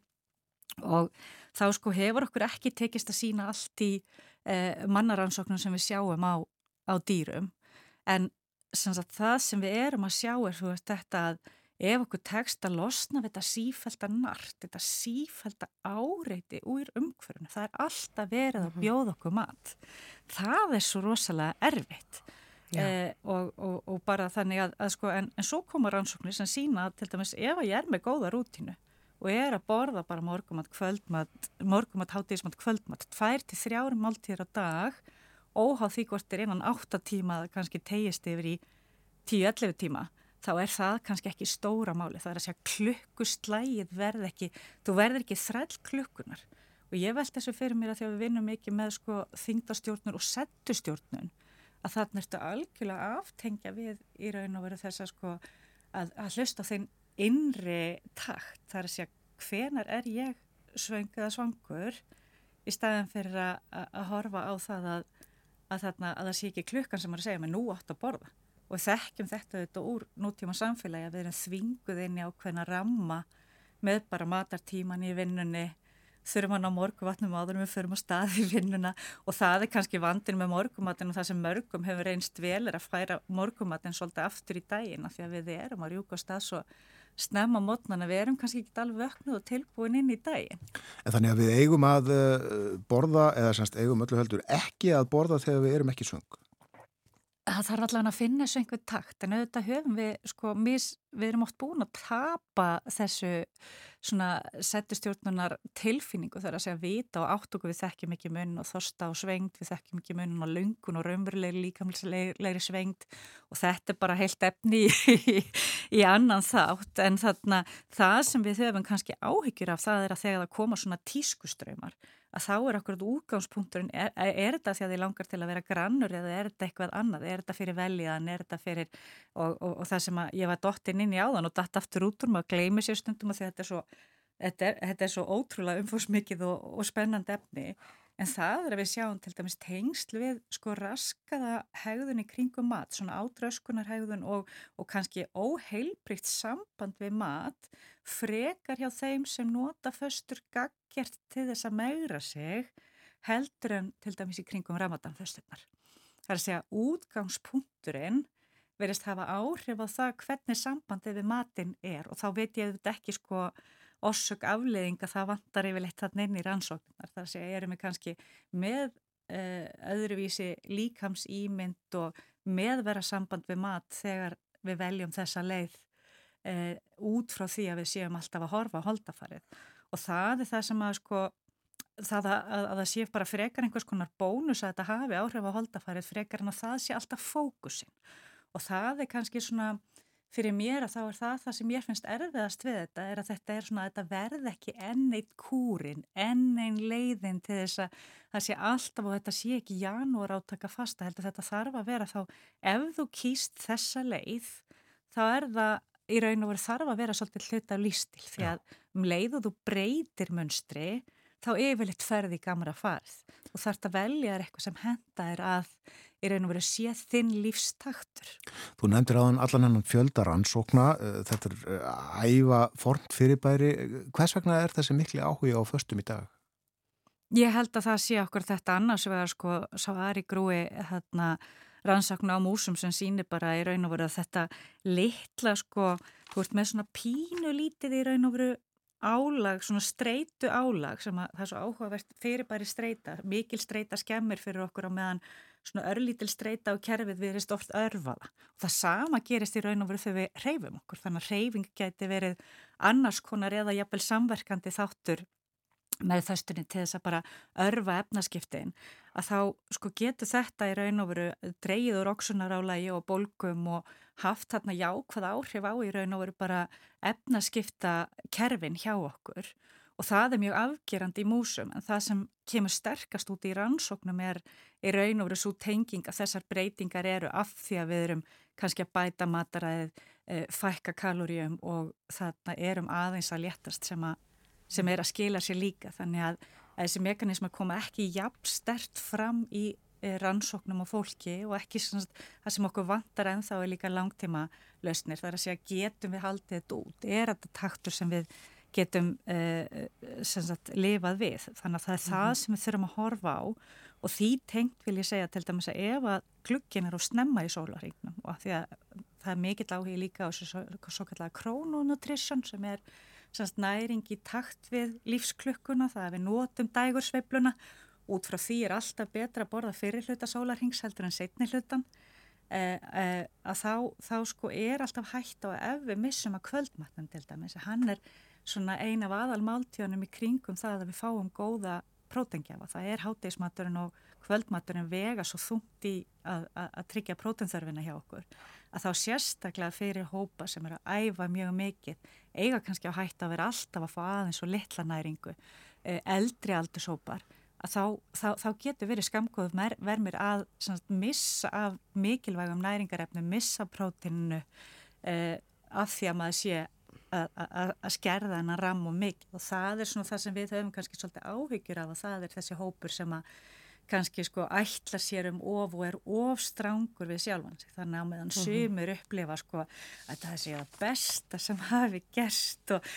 og þá sko hefur okkur ekki tekist að sína allt í eh, mannaransóknum sem við sjáum á, á dýrum en sem sagt, það sem við erum að sjá er veist, þetta að ef okkur tekst að losna við þetta sífælda nart, þetta sífælda áreiti úr umhverfunu, það er alltaf verið að Mhm. bjóða okkur mat. Það er svo rosalega erfitt eh, og, og, og bara þannig að, að sko, en, en svo koma rannsóknir sem sína að til dæmis ef að ég er með góða rútínu og ég er að borða bara morgumat, kvöldmat, morgumat, hátíðismat, kvöldmat, tvær til þrjári máltíðir á dag, óháð því hvort er innan átta tíma að kannski tegist yfir í 10-11 tíma, þá er það kannski ekki stóra máli. Það er að segja klukkuslægið verð ekki, þú verður ekki þræll klukkunar. Og ég veld þessu fyrir mér að því að við vinnum mikið með sko þingdastjórnur og settustjórnun, að það nertu algjörlega aftengja við í raun og veru þess að sko að, að hlusta þeim innri takt. Það er að segja hvenar er ég svöng eða svangur í staðin fyrir að, að, að horfa á það að, að, þarna, að það sé ekki klukkan sem er að segja mig nú átt að borða og þekkjum þetta auðvitað úr nútíma samfélagi að við erum þvinguð inn í ákveðna ramma með bara matartíman í vinnunni þurfum hann á morguvatnum áður við förum á stað í vinnuna og það er kannski vandin með morgumatin og það sem mörgum hefur reynst vel er að færa morgumatin svolítið aftur í daginn af því að við erum að rjúka á stað svo snemma mótnana, við erum kannski ekki alveg vöknuð og tilbúin inn í daginn. En þannig að við eigum að uh, borða, eða semst eigum öllu heldur ekki að borða þegar við erum ekki svöng. Það þarf allavega að finna þessu einhver takt en auðvitað höfum við sko mis, við erum oft búin að tapa þessu svona settustjórnunar tilfinningu þar að segja vita og átt okkur við þekkjum ekki munn og þorsta og svengt við þekkjum ekki munn og lungun og raunverulegri líkamlegri svengt og þetta er bara heilt efni í, í annan þátt en þarna það sem við höfum kannski áhyggjur af það er að þegar það koma svona tískuströymar að þá er akkurat útgangspunkturinn, er, er, þetta því að þið langar til að vera grannur eða er þetta eitthvað annað, er þetta fyrir veljiðan, er þetta fyrir, og, og, og það sem að ég var dottinn inn í áðan og datt aftur út úr maður gleymi sér stundum að þetta er svo, þetta er, þetta er svo ótrúlega umfóðsmikið og, og spennandi efni, en það er að við sjáum til dæmis tengsl við sko raskaða hegðun í kringum mat, svona átröskunar hegðun og, og kannski óheilbrygt samband við mat, frekar hjá þeim sem nota föstur gaggjert til þess að megra sig heldur en til dæmis í kringum ramadanfösturnar. Það er að segja útgangspunkturinn verist hafa áhrif á það hvernig sambandið við matin er og þá veit ég þetta ekki sko orsök afleðinga það vantar yfirleitt þarna inn í rannsóknar. Það er að erum við kannski með uh, öðruvísi líkams ímynd og meðvera samband við mat þegar við veljum þessa leið uh, út frá því að við séum alltaf að horfa á holdafarið og það er það sem að sko það að, að, að það sé bara frekar einhvers konar bónus að þetta hafi áhrif á holdafarið frekar en að það sé alltaf fókusin og það er kannski svona fyrir mér að þá er það það sem ég finnst erfiðast við þetta er að þetta er svona að þetta verð ekki enn eitt kúrin, enn einn leiðin til þess að það sé alltaf og þetta sé ekki janúar átaka fasta heldur þetta þarf að vera þá ef þú kýst þessa leið þá er það í raun og veru þarf að vera svolítið hluta af lístil því að um leið og þú breytir munstri þá yfirleitt ferði í gamra farð og þarf að velja þér eitthvað sem henda er að í raun og veru sé þinn lífstaktur. Þú nefndir aðan allan hennan fjöldar ansókna, þetta er uh, æfa formt fyrirbæri. Hvers vegna er þessi mikli áhuga á föstum í dag? Ég held að það sé okkur þetta annars vegar sko sá Ari Grúi hérna rannsakna á músum sem sýnir bara í raun og veru að þetta litla sko, þú ert með svona pínu lítið í raun og veru álag, svona streitu álag sem að það er svo áhugavert fyrirbæri streita, mikil streita skemmir fyrir okkur á meðan svona örlítil streita á kerfið erum oft örfaða og það sama gerist í raun og veru þegar við reyfum okkur, þannig að reyfing geti verið annars konar eða jafnvel samverkandi þáttur með þöstunni til þess að bara örfa efnaskiptin að þá sko getur þetta í raun og veru dreyið úr oksunarálægi og bólgum og haft þarna jákvæð áhrif á í raun og veru bara efnaskipta kerfin hjá okkur. Og það er mjög afgerandi í músum en það sem kemur sterkast út í rannsóknum er í raun og veru svo tenging að þessar breytingar eru af því að við erum kannski að bæta mataræðið, e, fækka kaloríum og þarna erum aðeins að léttast sem að sem er að skila sér líka. Þannig að, að þessi mekanismar koma ekki jafn stert fram í e, rannsóknum og fólki og ekki svona, það sem okkur vantar en þá er líka langtíma lausnir þar að segja getum við haldið þetta út? Er þetta taktur sem við getum sem sagt lifað við? Þannig að það er mm -hmm. það sem við þurfum að horfa á. Og því tengt vil ég segja til dæmis að ef að klukkinn er á snemma í sólaringnum og því að það er mikill áhig líka á svo, svo kallega krónunutrition sem er semst næring í takt við lífsklukkuna, það að við notum dægursveibluna, út frá því er alltaf betra að borða fyrir hluta sólarhings heldur en setni hlutan, eh, eh, að þá, þá sko er alltaf hægt á að ef við missum að kvöldmatnum til dæmis, hann er svona eina af aðal máltíðanum í kringum það að við fáum góða prótengjafa, það er hátegismaturinn og kvöldmaturinn vega svo þungt í að, að, að tryggja prótenþörfina hjá okkur að þá sérstaklega fyrir hópa sem eru að æfa mjög mikið eiga kannski á hægt að vera alltaf að fá aðeins og litla næringu eh, eldri aldurshópar að þá, þá, þá getur verið skamgóð vermir að sagt, missa af mikilvægum næringarefnum, missa prótinu eh, af því að maður sé að skerða hennar ram og mikið. Og það er svona það sem við höfum kannski svolítið áhyggjur af og það er þessi hópur sem að kannski sko ætla sér um of og er ofstrangur við sjálfan sig þannig að meðan mhm. sumir upplifa sko að það sé að besta sem hafi gerst og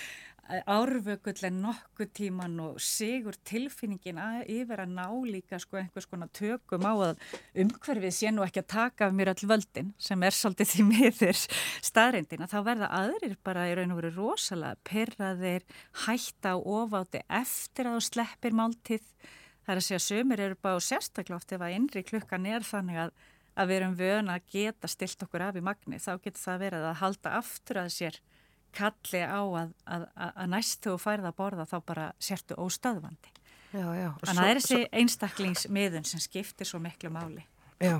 árvökull en nokkuð tíman og sigur tilfinningin að, yfir að ná líka sko einhvers konar tökum á að umhverfið sé nú ekki að taka af mér all völdin sem er svolítið því miður staðrindin að þá verða aðrir bara í raun og veru rosalega perraðir hætta á ofáti eftir að þú sleppir máltið það er að segja sömur eru bara sérstaklega oft ef að innri klukkan er þannig að, að við erum vöna að geta stilt okkur af í magni þá getur það verið að halda aftur að sér kalli á að, að, að næstu og færða að borða þá bara sértu óstöðvandi. Já, já. Þannig að það er þessi einstaklingsmiðun sem skiptir svo miklu máli. Já,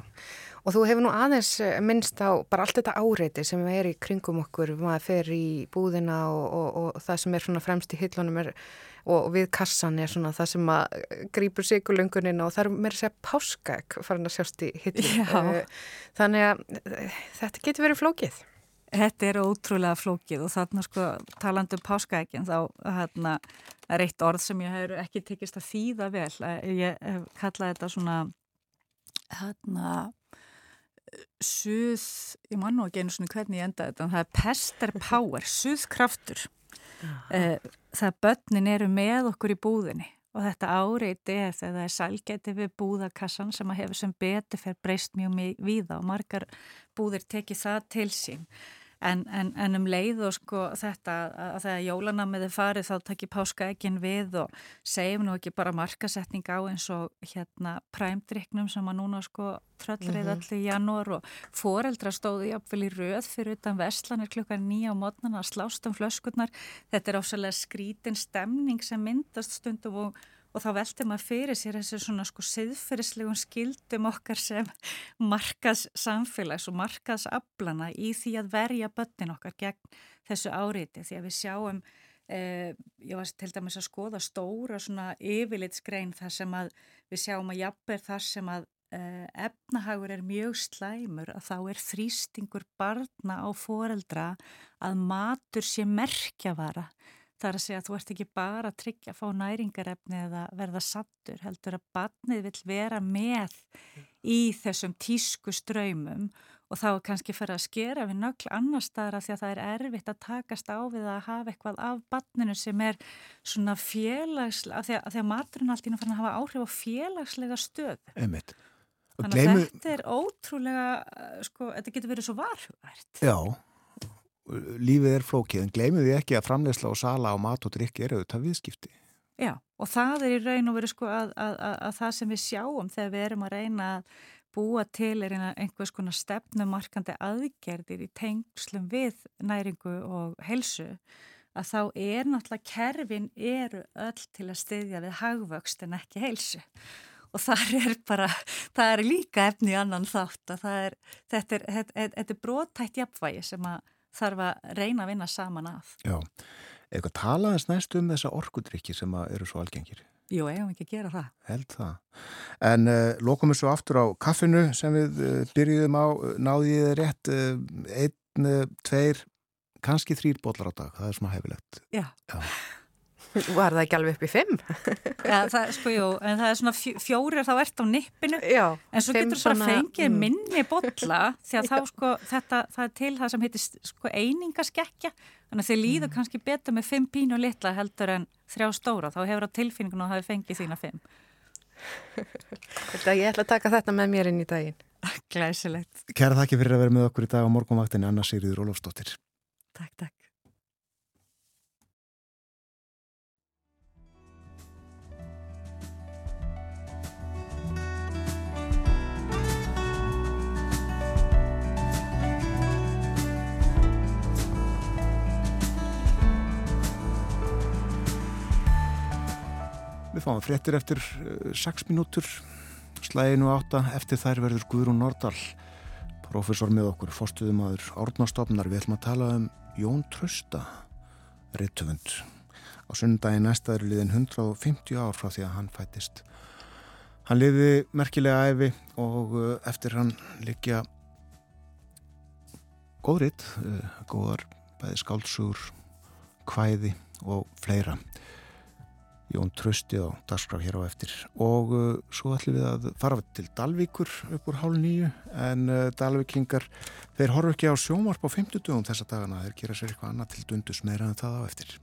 og þú hefur nú aðeins eh, minnst á bara allt þetta áreiti sem er í kringum okkur, maður fer í búðina og, og, og það sem er svona fremst í hillunum er, og við kassan er svona það sem að grýpur sigurlöngunin og það er mér að segja páskaegg farin að sjást í hillunum. Eh, þannig að eh, þetta getur verið flókið. Þetta er ótrúlega flókið og þarna sko talandu um páskaækinn þá hérna er eitt orð sem ég hef ekki tekist að þýða vel. Ég hef kallað þetta svona hérna suð, ég man nú ekki einu svona hvernig ég enda þetta, en það er pester power, *laughs* suðkraftur. Eh, það börnin eru með okkur í búðinni og þetta áreiti er þegar það er sælgeti við búðakassan sem að hefur sem betur fyrir breyst mjög víða og margar búðir tekið það til sín. En, en, en um leið og sko þetta að þegar jólanamiði farið þá takkir páskaegin við og segjum nú ekki bara markasetning á eins og hérna præmdryknum sem að núna sko tröllrið mm -hmm. allir í janúar og foreldra stóði jáfnvel í röð fyrir utan vestlanir klukkan nýja á mótnana að slást um flöskurnar. Þetta er ásæðilega skrítin stemning sem myndast stundum og og þá veltum að fyrir sér þessu svona sko siðferðislegum skildum okkar sem *laughs* markaðs samfélags og markaðs aflana í því að verja börnin okkar gegn þessu áriði því að við sjáum eh, ég var til dæmis að skoða stóra svona yfirlitsgrein þar sem að við sjáum að jafnver þar sem að eh, efnahagur er mjög slæmur að þá er þrýstingur barna á foreldra að matur sé merkjavara Það er að segja að þú ert ekki bara að tryggja að fá næringarefni eða verða sattur, heldur að barnið vil vera með í þessum tísku ströymum og þá kannski fyrir að skera við nöggl annar staðra því að það er erfitt að takast á við að hafa eitthvað af barninu sem er svona félagslega, því að, að, maturinn allt ínum fann að hafa áhrif á félagslega stöð. Einmitt. Þannig að gleymu... þetta er ótrúlega, sko, þetta getur verið svo varhugvært. Já, lífið er flókið en gleymið því ekki að framlegsla og sala á mat og drikki eru auðvitað viðskipti. Já og það er í raun og verið sko að, að, að, að það sem við sjáum þegar við erum að reyna að búa til er einhvers konar stefnumarkandi aðgerðir í tengslum við næringu og helsu að þá er náttúrulega kerfin eru öll til að styðja við hagvöxt en ekki heilsu og þar er bara, það er líka efni annan þátt að það er, þetta er, er, er brotætt jafnvægi sem að þarf að reyna að vinna saman að. Já, eitthvað talaðast næst um þessa orkudrykki sem eru svo algengir. Jú, eigum ekki að gera það. Held það. En uh, lokum við svo aftur á kaffinu sem við uh, byrjuðum á, náði ég þið rétt, uh, einn, tveir, kannski þrýr bólar á dag, það er svona hefilegt. Já. Já. Var það ekki alveg upp í fimm? Já, það, sko, jú, en það er svona fjó- fjórir þá ert á nippinu Já. En svo getur bara svona, fengið mm. minni bolla *laughs* því að þá sko þetta, það er til það sem heitir sko einingaskekkja þannig að þið líður kannski betur með fimm pínu litla heldur en þrjá stóra þá hefur það tilfinningun og það hefur fengið þína fimm. Þetta, ég ætla að taka þetta með mér inn í daginn. Glæsilegt. Kæra þakki fyrir að vera með okkur í dag á morgunvaktinni Anna Sigriður Ólafsdóttir. Takk, takk. Við fáum fréttir eftir 6 mínútur, slæginu átta, eftir þær verður Guðrún Nordal, profesor með okkur, fórstuðumadur Árnastofnar. Við ætlum að tala um Jón Trausta, rittöfund. Á sunnudagi næsta eru liðin 150 ár frá því að hann fættist. Hann liði merkilega æfi og uh, eftir hann liggja góðritt, uh, góðar bæði skálsugur, kvæði og fleira. Jón Trausti á dagskraf hér á eftir. Og uh, svo ætlum við að fara til Dalvíkur upp úr hálf nýju en uh, Dalvíkingar, þeir horfa ekki á sjómarp á 50 dögum þessa dagana þeir gera sér eitthvað annað til dundus meira en það á eftir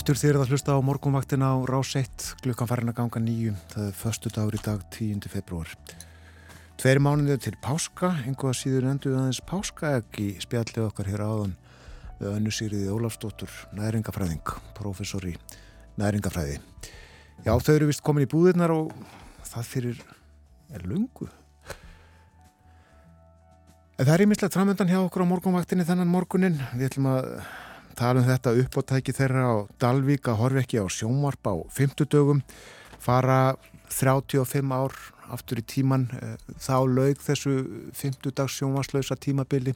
aftur þér að hlusta á morgunvaktina á Rás 1 klukkan farin að ganga nýju það er förstu dagur í dag 10. februar Tveiri mánuðið til páska einhvað síður endur aðeins páskaegg í spjallið okkar hér áðan við önnu Sýriði Ólafsdóttur næringafræðing, professor í næringafræði Já, þau eru vist komin í búðirnar og það fyrir er lungu En það er ímislegt framöndan hjá okkur á morgunvaktinni þennan morgunin. Við ætlum að tala um þetta uppáttæki þeirra á Dalvík að horfi ekki á sjónvarp á 50 dögum, fara 35 ár aftur í tíman, eh, þá laug þessu 50 dags sjónvarslausa tímabili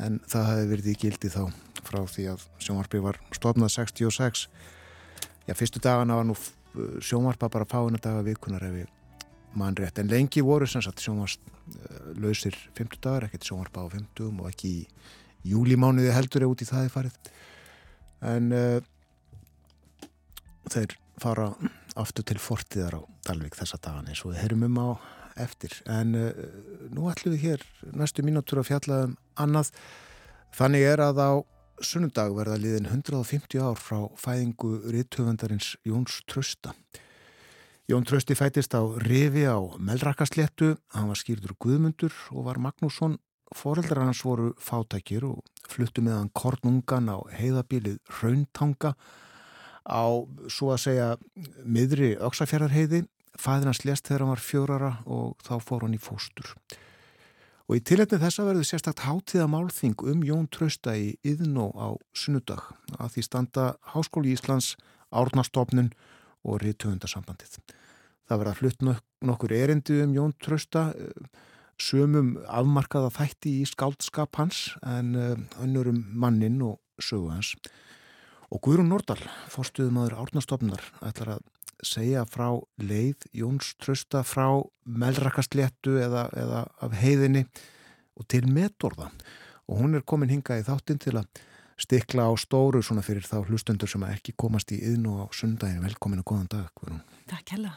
en það hefði verið í gildi þá frá því að sjónvarpi var stofnað 66. Já, fyrstu dagana var nú eh, sjónvarpa bara fáina daga vikunar ef við mann rétt, en lengi voru sem sagt sjónvarslausir 50 dagar, ekkert sjónvarpa á 50 og ekki í júlimánuði heldur er út í það farið. En uh, þeir fara aftur til fortíðar á Dalvik þessa dagan eins og við heyrum um á eftir. En uh, nú ætlum við hér næstu mínútur að fjalla um annað. Þannig er að á sunnundag verða liðin 150 ár frá fæðingu rithöfundarins Jóns Trösta Jón Trösti fætist á Rifi á Melrakasléttu, hann var skýrður Guðmundur og var Magnússon Fóreldrar hans voru fátækir og fluttu með hann kornungan á heiðabilið Rauntanga á svo að segja miðri Öksafjörðarheiði fæðir hans lést þegar hann var fjórara og þá fór hann í fóstur. Og í tilhætni þessa verður sérstakt hátíða málþing um Jón Trausta í Yðnó á sunnudag að því standa Háskóli Íslands, Árnastofnun og Rítuhundasambandið. Það verða flutt nok nokkur erindi um Jón Trausta, sömum afmarkaða þætti í skáldskap hans en önnurum mannin og sögu hans. Og Guðrún Nordal, fórstuðumadur Árnastofnar, ætlar að segja frá leið Jóns Trausta frá melrakastléttu eða, eða af heiðinni og til metorða. Og hún er komin hinga í þáttinn til að stikla á stóru svona fyrir þá hlustendur sem ekki komast í yðn og á sundaginu. Velkomin og góðan dag, Guðrún. Takk hella.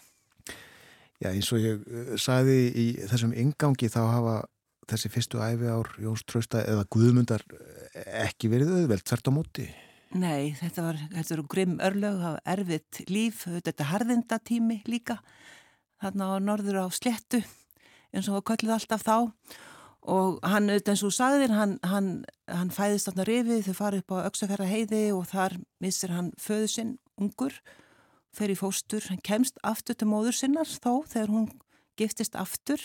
Já, eins og ég uh, sagði í þessum ingangi þá hafa þessi fyrstu æfi ár Jóns Trausta eða Guðmundar ekki verið auðveld, þvert á móti. Nei, þetta var, þetta var grimm örlög, það var erfitt líf, þetta harðindatími líka, þarna á norður á slettu, eins og kölluð alltaf þá og hann, eins og sagðir, hann, hann, hann fæðist þarna rifið, þau farið upp á Öksafjara heiði og þar missir hann föðu sinn ungur, fer í fóstur, hann kemst aftur til móður sinnar þó þegar hún giftist aftur,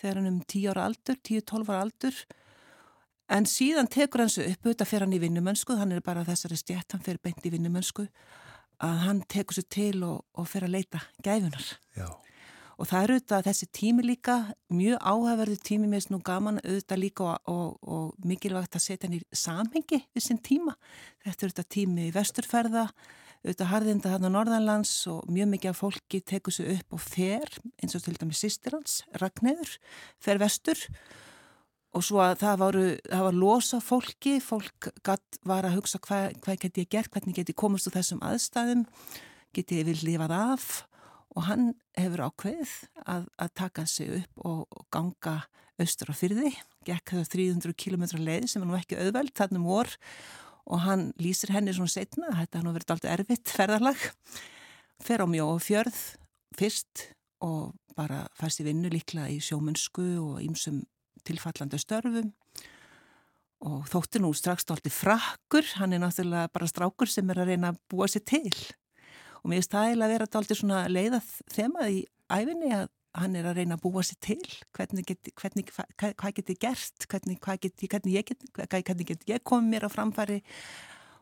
þegar hann um 10 ára aldur, 10-12 ára aldur, En síðan tekur hans upp auðvitað fyrir hann í vinnumönsku, hann er bara þessari stjætt, hann fyrir beint í vinnumönsku, að hann tekur sér til og, og fyrir að leita gæfunar. Já. Og það er auðvitað þessi tími líka, mjög áhæfverðu tími með snú gaman auðvitað líka og, og, og mikilvægt að setja hann í samhengi við sinn tíma. Þetta er auðvitað tími í vesturferða, auðvitað harðinda hann á Norðanlands og mjög mikið af fólki tekur sér upp og fer, eins og til dæmi sýstir hans, Ragnæður, fer vestur. Og svo að það, varu, það var losa fólki, fólk gatt, var að hugsa hvað, hvað get ég gert, hvernig get ég komast úr þessum aðstæðum, get ég vil lifað af? Og hann hefur ákveð að, að taka sig upp og, og ganga austur á fyrði, gekk það 300 km leið sem er nú ekki auðveld þannum vor. og hann lýsir henni svona setna, þetta hann har verið alltaf erfitt ferðarlag, fer á mjó og fjörð fyrst og bara færst í vinnu líkla í sjómunnsku og ímsum tilfallandi störfum. Og þótti nú strax stolti frakkur, hann er náttúrulega bara strákur sem er að reyna að búa sér til. Og mér er stæðilega að vera svona leiðað þemað í æfinni að hann er að reyna að búa sér til. Hvernig get, hvernig, hvað, hvað get ég gert? Hvernig, get, hvernig, ég get, hvernig get ég komið mér á framfæri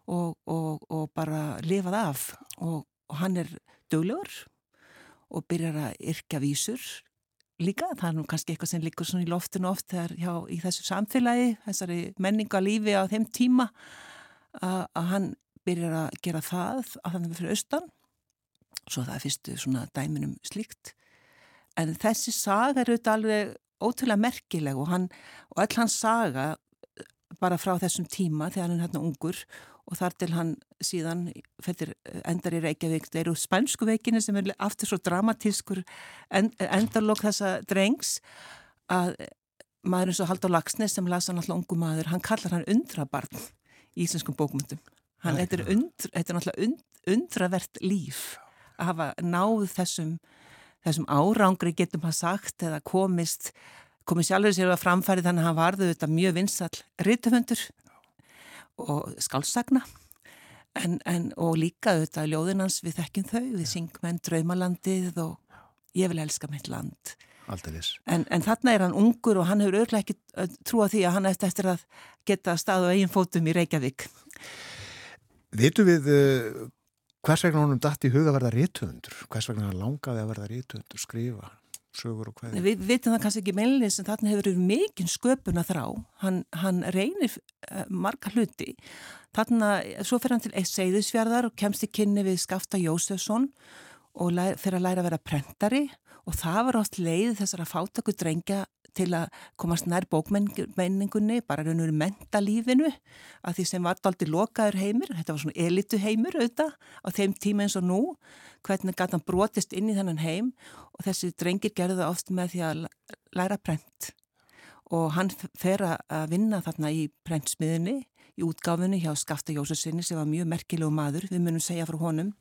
og, og, og bara lifað af. Og, og hann er döglegur og byrjar að yrkja vísur líka, það er nú kannski eitthvað sem líkur svona í loftinu oft þegar hjá í þessu samfélagi, þessari menningalífi á þeim tíma að hann byrjar að gera það að þannig fyrir austan. Svo það er fyrstu svona dæminum slíkt en þessi saga er auðvitað alveg ótrúlega merkileg og, hann, og öll hans saga bara frá þessum tíma þegar hann er hérna ungur og þar til hann síðan fyrir, endar í Reykjavík, það eru spænsku veikinu sem er aftur svo dramatískur end, endarlokk þessa drengs að maður eins og Haldur Lagsnes sem lasa hann alltaf ungu maður, hann kallar hann undrabarn í íslenskum bókmyndum. Hann, þetta er, undr, þetta er náttúrulega und, undravert líf að hafa náð þessum, þessum árangri getum hann sagt eða komist komið sjálfur sér að framfæri þannig að hann varðu þetta mjög vinsall rítufundur og skálsagna en, en, og líka auðvitað ljóðinans við þekkjum þau, við syngmenn draumalandið og ég vil elska mitt land. En, en þarna er hann ungur og hann hefur örglega ekki trúa því að hann eftir, eftir að geta stað á eigin fótum í Reykjavík. Vitu við hvers vegna honum dætt í huga verða rítufundur? Hvers vegna hann langaði að verða rítufundur, skrifa? sögur og hvaðið. Við vitum það kannski ekki meilins en þarna hefur verið mikinn sköpun að þrá. Hann, hann reynir uh, marga hluti. Þarna, svo fer hann til Seyðisfjörðar og kemst í kynni við Skafta Jósefsson og fyrir að læra að vera prentari og það var átt leið þessar að fátaku drengja til að komast nær bókmenningunni, bara raun og veru mentalífinu að því sem var daldi lokaður heimur, þetta var svona elitu heimur auðvitað á þeim tíma eins og nú, hvernig gæti hann brotist inn í þennan heim? Og þessi drengir gerði það oft með því að læra prent. Og hann fer að vinna þarna í prentsmiðinni, í útgáfinni hjá Skafta Jósusinni sem var mjög merkilegu maður, við munum segja frá honum,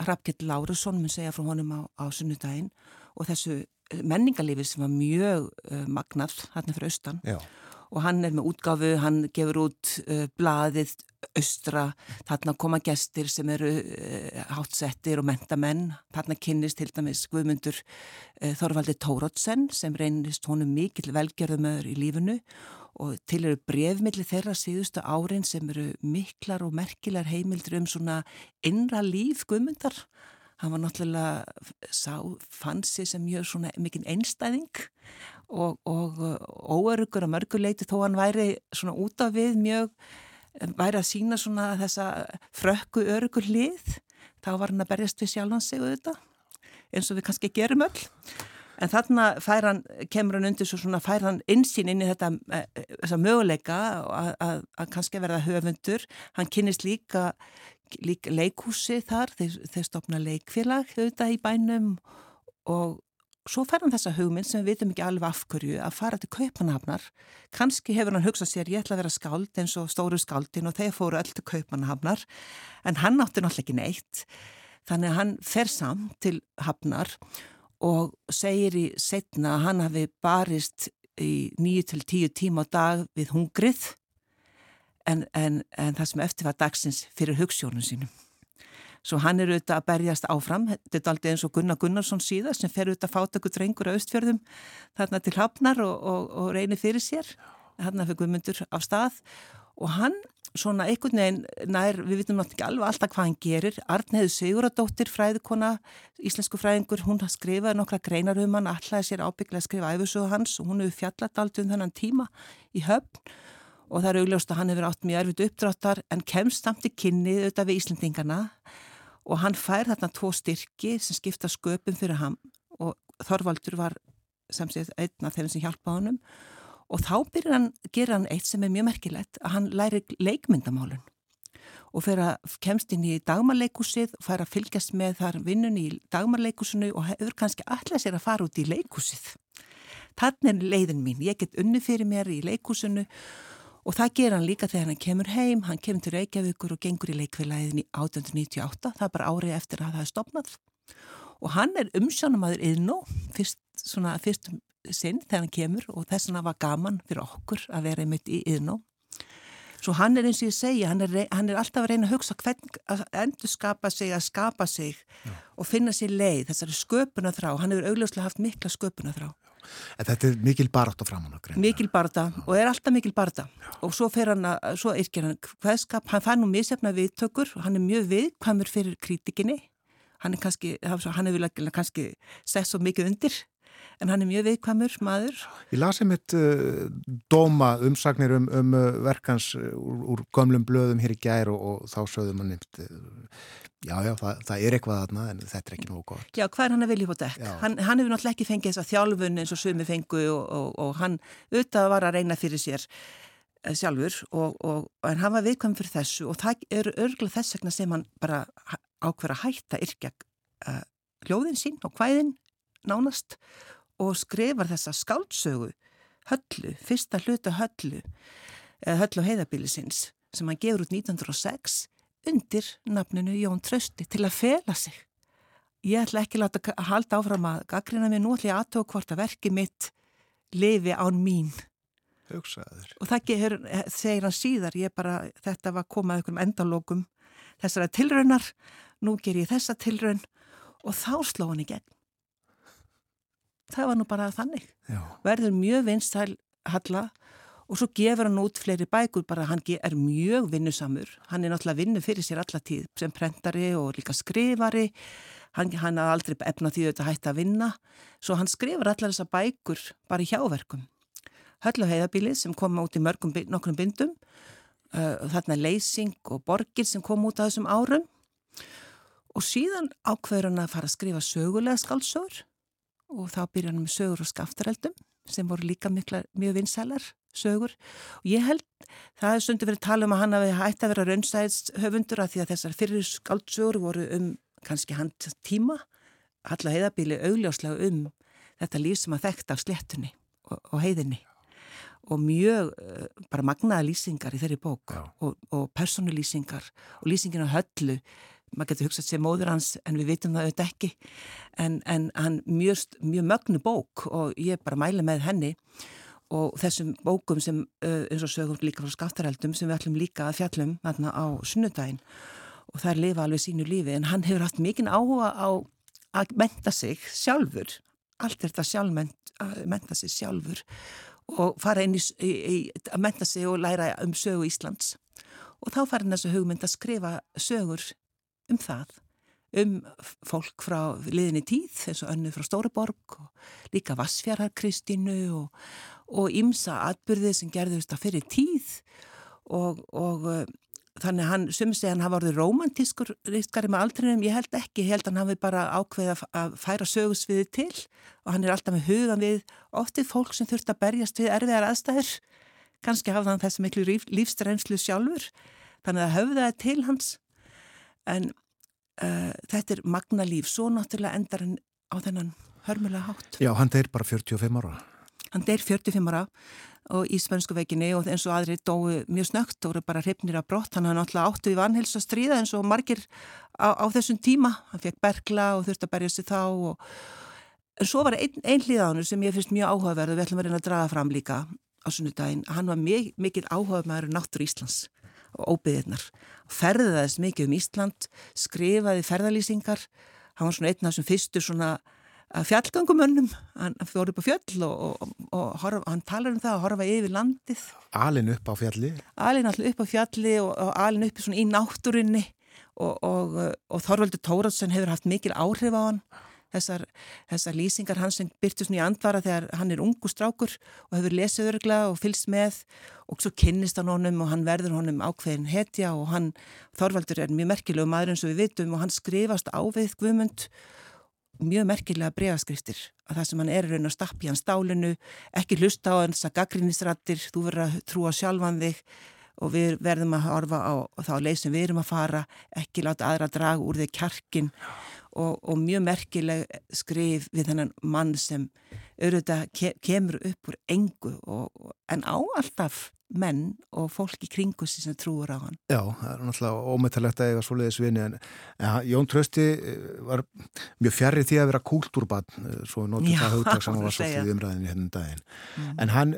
Hrafkett Lárusson mun segja frá honum á, á sunnudaginn og þessu menningarlífi sem var mjög uh, magnað hérna fyrir austan. Já. og hann er með útgáfu, hann gefur út uh, blaðið austra, þarna koma gestir sem eru uh, hátsettir og mentamenn, þarna kynnist til dæmis Guðmundur Þorvaldi Tórótsen sem reynist honum mikill velgerðumöður í lífinu og til eru brefmilli þeirra síðustu árin sem eru miklar og merkilar heimildur um svona innra líf Guðmundar. Hann var náttúrulega sá, fann sig sem mjög svona mikinn einstæðing og, og óörugur að mörguleiti þó hann væri svona út af við mjög, væri að sína svona þessa frökku örugur lið, þá var hann að berjast við sjálfan sig auðvitað, eins og við kannski gerum öll. En þarna fær hann, kemur hann undir svo svona, fær hann insýn inn í þetta þessa möguleika að, kannski verða höfundur. Hann kynist líka, líka leikhúsi þar, þeir, þeir stopna leikfélag auðvitað í bænum og svo fær hann þessa hugmynd sem við vitum ekki alveg afhverju að fara til Kaupanhafnar. Kannski hefur hann hugsað sér ég ætla að vera skáld eins og stóru skáldin og þeir fóru öll til Kaupanhafnar en hann átti náttúrulega ekki neitt. Þannig að hann fer samt til Hafnar og segir í setna að hann hafi barist í nýju til tíu tíma á dag við hungrið en, en, en það sem eftir var dagsins fyrir hugssjónum sínum. Svo hann er auðvitað að berjast áfram, þetta er aldrei eins og Gunnar Gunnarsson síðan sem fer auðvitað að fáta ykkur drengur á austfjörðum þarna til hafnar og, og, og reynir fyrir sér, þarna fyrir Guðmundur af stað og hann svona einhvern veginn nær, við vitum náttúrulega ekki alveg alltaf hvað hann gerir, Arnheðu Siguradóttir fræðikona, íslensku fræðingur hún skrifaði nokkra greinar um hann allaði sér ábygglega að skrifa æfisögu hans og hún hefur fjallat aldrei um þennan tíma í höfn. Og það er augljóst að hann hefur átt mjög erfitt uppdráttar en kemst samt í kynni auðvitað við Íslendingana. Og hann fær þarna tvo styrki sem skipta sköpum fyrir hann og Þorvaldur var sem séð og þá byrjar hann, gera hann eitt sem er mjög merkilegt að hann læri leikmyndamálun. Og fyrir að kemst inn í dagmarleikusið og fær að fylgjast með þar vinnun í dagmarleikusinu og hefur kannski allar sér að fara út í leikusið. Þannig er leiðin mín, ég get unni fyrir mér í leikusinu og það ger hann líka þegar hann kemur heim, hann kemur til Reykjavíkur og gengur í leikfélagin í 1898, það er bara árið eftir að það er stopnað og hann er umsjónamaður yðnó, fyrst, fyrst sinn þegar hann kemur og þess vegna var gaman fyrir okkur að vera einmitt í yðnó. Svo hann er eins og ég segja, hann er, hann er alltaf að reyna að hugsa hvern að endur skapa sig, að skapa sig Já. og finna sér leið, þessari sköpuna þrá, hann hefur augljóslega haft mikla sköpuna þrá. En þetta er mikil barða framann á greina. Mikil barða og er alltaf mikil barða og svo fer hann að, svo yrkir hann hvaðskap, hann fær nú misefna viðtökur hann er mjög viðkvæmur fyrir krítikinni, hann er kannski, hann hefur kannski sett svo mikið undir en hann er mjög viðkvæmur maður. Ég lasi mitt uh, dóma umsagnir um, um uh, verkans uh, úr, úr gömlum blöðum hér í gær og, og þá sögðum hann nefnt já, já, það, það er eitthvað þarna en þetta er ekki nógu gott. Já, hvað er hann að vilja på dekk? Hann, hann hefur náttúrulega ekki fengið þess að þjálfun eins og sumi fengu og, og, og hann auðvitað var að reyna fyrir sér sjálfur en hann var viðkvæm fyrir þessu og það eru örgulega þess vegna sem hann bara ákveður að hætta yrkja hljóðin sín og hvæðin nánast og skrifar þessa skáldsögu höllu, fyrsta hluta höllu eða höllu heiðabilisins sem hann gefur út 1906 undir nafninu Jón Trösti til að fela sig. Ég ætla ekki láta að halda áfram að gaggrina mig nú ætla ég aðtók hvort að verki mitt lifi án mín. Hugsaður. Og það ger, segir hann síðar, ég bara, þetta var komað ykkur um endalókum þessara tilraunar, nú ger ég þessa tilraun og þá sló hann í gegn það var nú bara þannig. Já. verður mjög vinstæl halla og svo gefur hann út fleiri bækur bara hann er mjög vinnusamur. Hann er náttúrulega vinnu fyrir sér allatíð sem prentari og líka skrifari. Hann, hann hafði aldrei efna því að hætta að vinna. Svo hann skrifur allar þessa bækur bara í hjáverkum Höllu heiðabilið sem kom út í mörgum nokkrum bindum. Uh, þarna leysing og borgir sem kom út á þessum árum. Og síðan ákveður hann að fara að skrifa sögulega skálsögur og þá byrja hann með sögur og skaftareldum sem voru líka mikla, mjög vinsælar sögur. Og ég held það er stundu verið að tala um að hann hafi hægt að vera raunstæðshöfundur að því að þessar fyrir skáldsögur voru um kannski hand tíma. Alla heiðabíli augljóslega um þetta líf sem að þekta af slettunni og, og heiðinni. Og mjög uh, bara magnaða lýsingar í þeirri bók Já. og, og personulýsingar og lýsingin á höllu maður getur hugsað sér móður hans en við vitum það auðvitað ekki. En, en hann mjög, mjög mögnu bók og ég bara mæla með henni og þessum bókum sem eins og sögum líka frá skaftarheldum sem við ætlum líka að fjallum þarna á sunnudaginn. Og það er lifa alveg sínu lífi en hann hefur haft mikinn áhuga á að menta sig sjálfur. Allt er þetta sjálfment að menta sig sjálfur og fara inn í, í, í að menta sig og læra um sögu Íslands. Og þá farin þessu hugmynd að skrifa sögur um það um fólk frá liðinni tíð eins og önnu frá Stóruborg og líka Vassfjara Kristínu og, og ímsa atbyrði sem gerðust að fyrir tíð. Og, og uh, þannig hann, sem sé hann hafa orðið romantískur rískari með aldrinum, ég held ekki, ég held hann hafi bara ákveðið að, færa sögusviði til. Og hann er alltaf með hugan við oftið fólk sem þurft að berjast við erfiðar aðstæður, kannski hafði hann þessi miklu lífstrænslu sjálfur. Þannig að höfðaði til hans en uh, þetta er magna líf, svo náttúrulega endar hann á þennan hörmulega hátt. Já, hann deyr bara 45 ára. Hann deyr 45 ára og í svensku veikinni og eins og aðri dói mjög snögt og voru bara hrifnir af brott. Hann hafði náttúrulega áttu í vanhils að stríða eins og margir á, á þessum tíma. Hann fekk bergla og þurfti að berja sig þá og En svo var einn ein hlýðanur sem ég finnst mjög áhugaverð og við ætlum að reyna að draga fram líka á sunnudaginn. Hann var mikið áhugaverður náttúr Íslands og óbyðirnar. Ferðaðist mikið um Ísland, skrifaði ferðalýsingar. Hann var svona einn af þessum fyrstu svona fjallgangumönnum. Hann fór upp á fjöll og, og, og horf, hann talar um það að horfa yfir landið. Alin upp á fjalli. Alin alltaf upp á fjalli og, og alin upp í, náttúrinni og Þorvaldur Tóraðsson hefur haft mikil áhrif á hann þessar, þessar lýsingar hans sem byrtu svona í andvara þegar hann er ungu strákur og hefur lesið örgla og fylgst með og svo kynnist hann honum og hann verður honum ákveðin hetja og hann, Þorvaldur er mjög merkilegu maður eins og við vitum og hann skrifast ávið Guðmund. Mjög merkilega bregaskriftir að það sem hann er raun að stappi hans stálinu ekki hlusta á hans að gaggrínisrattir þú verður að trúa sjálfan þig og við verðum að horfa á þá leið sem við erum að fara ekki láta aðra draga úr þig kjarkin og, og mjög merkileg skrif við þennan mann sem auðvitað ke kemur upp úr engu og, en á alltaf menn og fólk í kringu sem trúur á hann. Já, það er náttúrulega ómetalegt að eiga svoleiðis vini en ja, Jón Trösti eh, var mjög fjarrið því að vera kúltúrbann eh, svo notur það hugtak sem var svo fyrir umræðinni hérna um daginn. Mm. En hann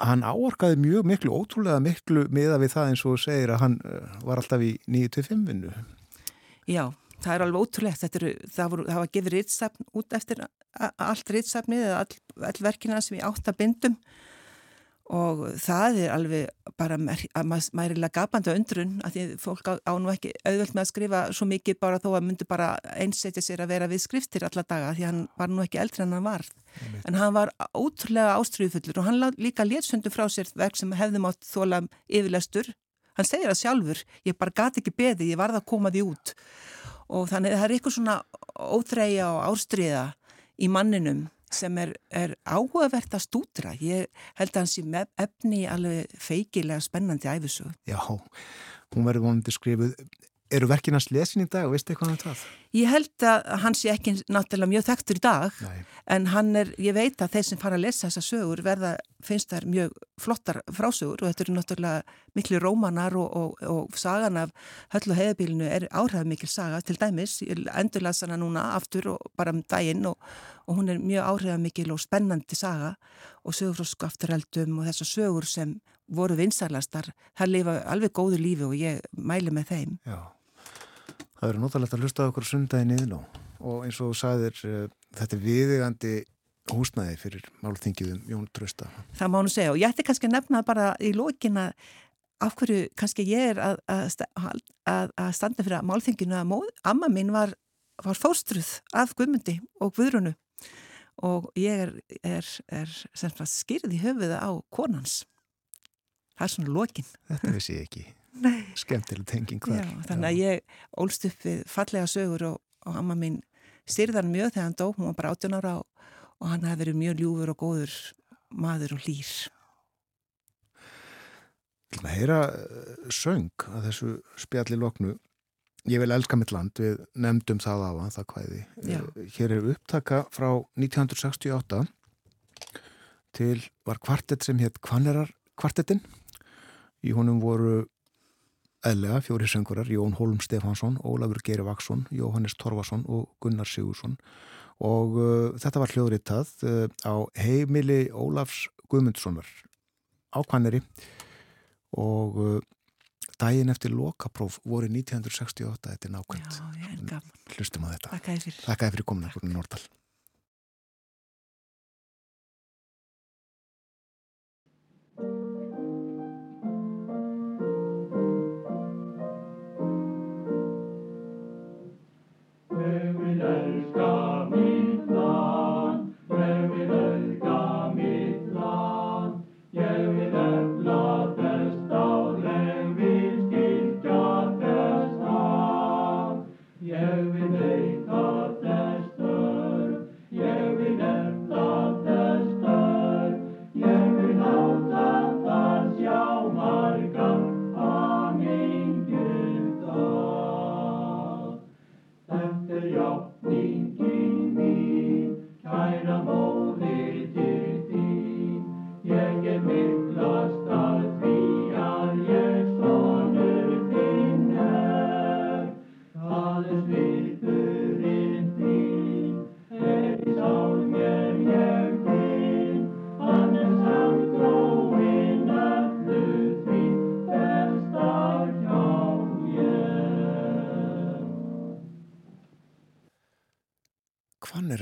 hann áorkaði mjög miklu, ótrúlega miklu miða við það eins og segir að hann eh, var alltaf í 9-5 vinnu. Já, það er alveg ótrúlegt. Er, það, voru, það var gefið rýtsafn út eftir allt rýtsafnið eða all, all verkina sem ég átt að bindum og það er alveg bara mærilega gapandi undrun að því fólk á, á nú ekki auðvöld með að skrifa svo mikið bara þó að myndi bara einsetja sér að vera við skriftir alla daga því hann var nú ekki eldri en hann var Amen. en hann var ótrúlega ástriðufullur og hann líka létsundu frá sér verk sem hefðum átt þóla yfirlestur hann segir það sjálfur, ég bara gati ekki beði ég varða að koma því út og þannig það er eitthvað svona óþreyja og ástriða í manninum sem er, er áhugavert að stúdra. Ég held að hans í efni alveg feikilega spennandi æfisög. Já, hún verður vonandi skrifuð. Eru verkinast lesin í dag og veistu eitthvað um það? Ég held að hans er ekki náttúrulega mjög þekktur í dag Nei. en hann er, ég veit að þeir sem fara að lesa þessa sögur verða, finnst þær mjög flottar frásögur og þetta eru náttúrulega miklu rómanar og, og, og sagan af höll og heiðabílinu er áhrifð mikil saga til dæmis, ég endurlas hana núna aftur og bara um daginn og, og hún er mjög áhrifð mikil og spennandi saga og sögur frá skafturheldum og þessar sögur sem voru vinsarlastar, það lifa alveg góðu lífi og ég mæli með þeim. Já. Það verður notalegt að hlusta okkur sundaginn yðin og eins og þú sagðir uh, þetta er viðegandi húsnæði fyrir málþingiðum Jón Trösta. Það má nú segja og ég ætti kannski að nefna bara í lókina af hverju kannski ég er að, að, að, að standa fyrir að málþinginu að móð, amma mín var, var fóstruð af Guðmundi og Guðrunu og ég er, er, er skýrð í höfuða á konans. Það er svona lókin. Þetta vissi ég ekki. Skemmtileg tenging hver. Já, þannig að ég ólst upp við fallega sögur og, og amma mín styrðan mjög þegar hann dó, hún var bara 18 ára og, hann hefði verið mjög ljúfur og góður maður og lýr. Til að heyra söng að þessu spjalli loknu Ég vil elska mitt land, við nefndum það á að það hvæði. Já. Hér er upptaka frá 1968 til var kvartett sem hétt Kvannerar kvartettin. Í honum voru eðlega fjóri söngurar, Jón Holm Stefansson, Ólafur Geiri Vaksson, Jóhannes Torfason og Gunnar Sigursson og uh, þetta var hljóðritað uh, á heimili Ólafs Guðmundssonar ákvanneri og uh, daginn eftir lokapróf voru 1968 þetta er nákvæmt. Já, ég er gaman. Hlustum á þetta. Þið fyrir. Þakka fyrir komuna, Guðrún Nordal.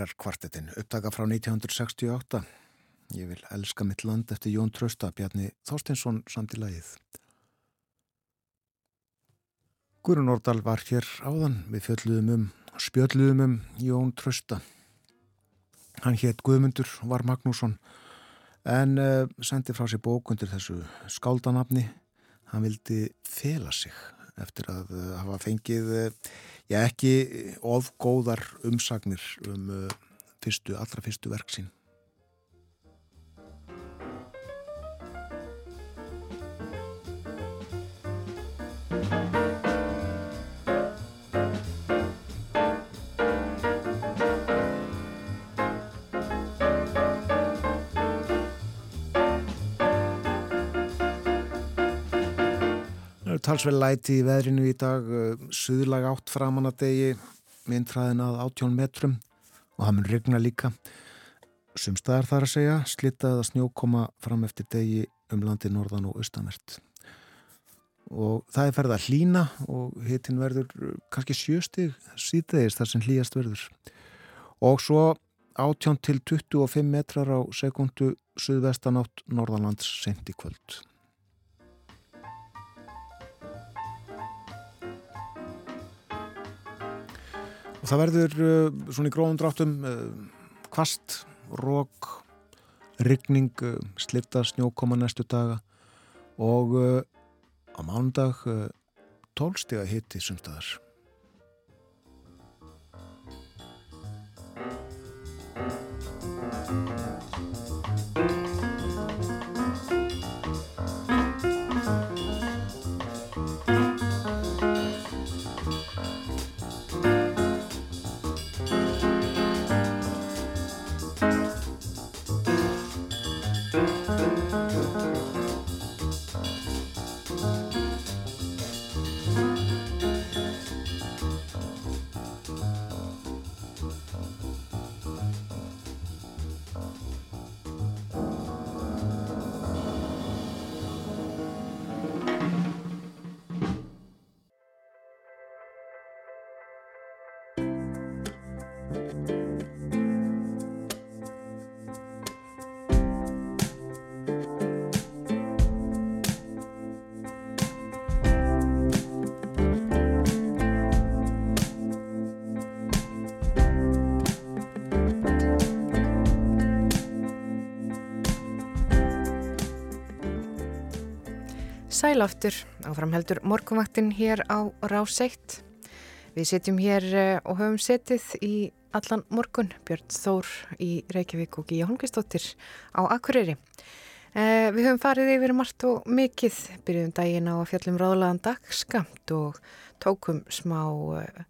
Hvannerar kvartetin, upptaka frá 1968. Ég vil elska mitt land eftir Jón Trausta, Bjarni Þorstinsson samt í lagið. Guðrun Nordal var hér áðan, við fjöldluðum um, spjöldluðum um Jón Trausta. Hann hétt Guðmundur, var Magnússon, en uh, sendi frá sér bók undir þessu skáldanafni. Hann vildi fela sig eftir að uh, hafa fengið, uh, já ekki of góðar umsagnir um uh, fyrstu, allra fyrstu verk sín. Það eru talsvel læti í veðrinu í dag, uh, suðlag átt framan að degi, myndfræðin að 18 metrum og það mun regna líka. Sumstaðar þar að segja, slitað að snjókoma fram eftir degi um landi norðan og austanvert. Og það er ferð að hlína og hitin verður uh, kannski sjöstig síðdegis þar sem hlýjast verður. Og svo 18 til 25 metrar á sekundu suðvestanátt norðanlands sent í kvöld. Það verður uh, svona í gróðum dráttum uh, kvast, rók, rigning, uh, slitta, snjókoma næstu daga og uh, á mándag uh, tólstiga hitti sumstaðar. Sælaftur, áframheldur morgunvaktin hér á Ráseitt. Við sitjum hér eh, og höfum setið í allan morgun, Björn Þór í Reykjavík og Gíja Holmqvistóttir á Akureyri. Eh, við höfum farið yfir margt og mikið, byrjuðum daginn á fjallum ráðlaðan dagskamt og tókum smá eh,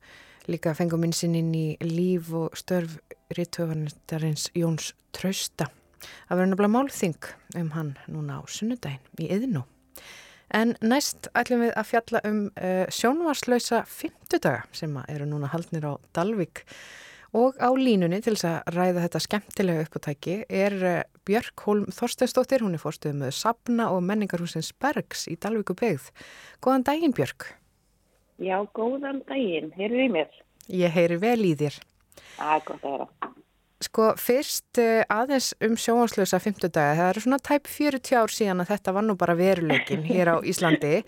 líka fengum innsinn inn í líf og störf rítöfarnistarins Jóns Trausta. Það verður nefnilega málþing um hann núna á sunnudaginn í Yðnú. En næst ætlum við að fjalla um uh, sjónvarslausa fymtudaga sem eru núna haldnir á Dalvik Og á línunni til þess að ræða þetta skemmtilega uppátæki er eh, Björk Holm Þorsteinsdóttir, hún er fórstuð með Sabna og menningarhúsins Bergs í Dalvíku byggð. Góðan daginn Björk. Já, góðan daginn. Heyrðu í mér? Ég heyri vel í þér. Á, gott að vera. Sko, fyrst eh, aðeins um sjónvarslösa 50 daga, það eru svona tæp 40 ár síðan að þetta var nú bara veruleikin hér á *laughs* Íslandi,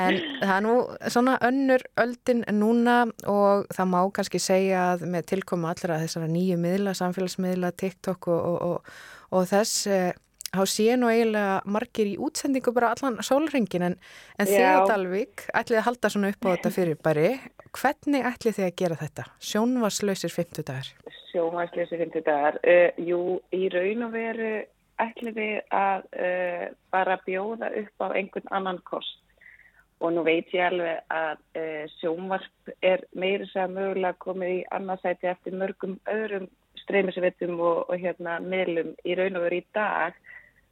en það er nú svona önnur öldin núna og það má kannski segja að með tilkomu allra þessara nýju miðla, samfélagsmiðla, TikTok og, og, og, og þess, eh, þá sé nú eiginlega margir í útsendingu bara allan sólringin, en, en á Dalvík ætlið að halda svona upp á þetta *laughs* fyrirbæri. Hvernig ætlið þið að gera þetta? Sjónvarslausir 50 Sjónvarslösi 50 dagar. Uh, jú, í raun og veru ætlum við að uh, bara bjóða upp á einhvern annan kost. Og nú veit ég alveg að uh, sjónvarp er meira sem mögulega komið í annarsæti eftir mörgum öðrum streymisveitum og, og hérna miðlum í raun og veru í dag.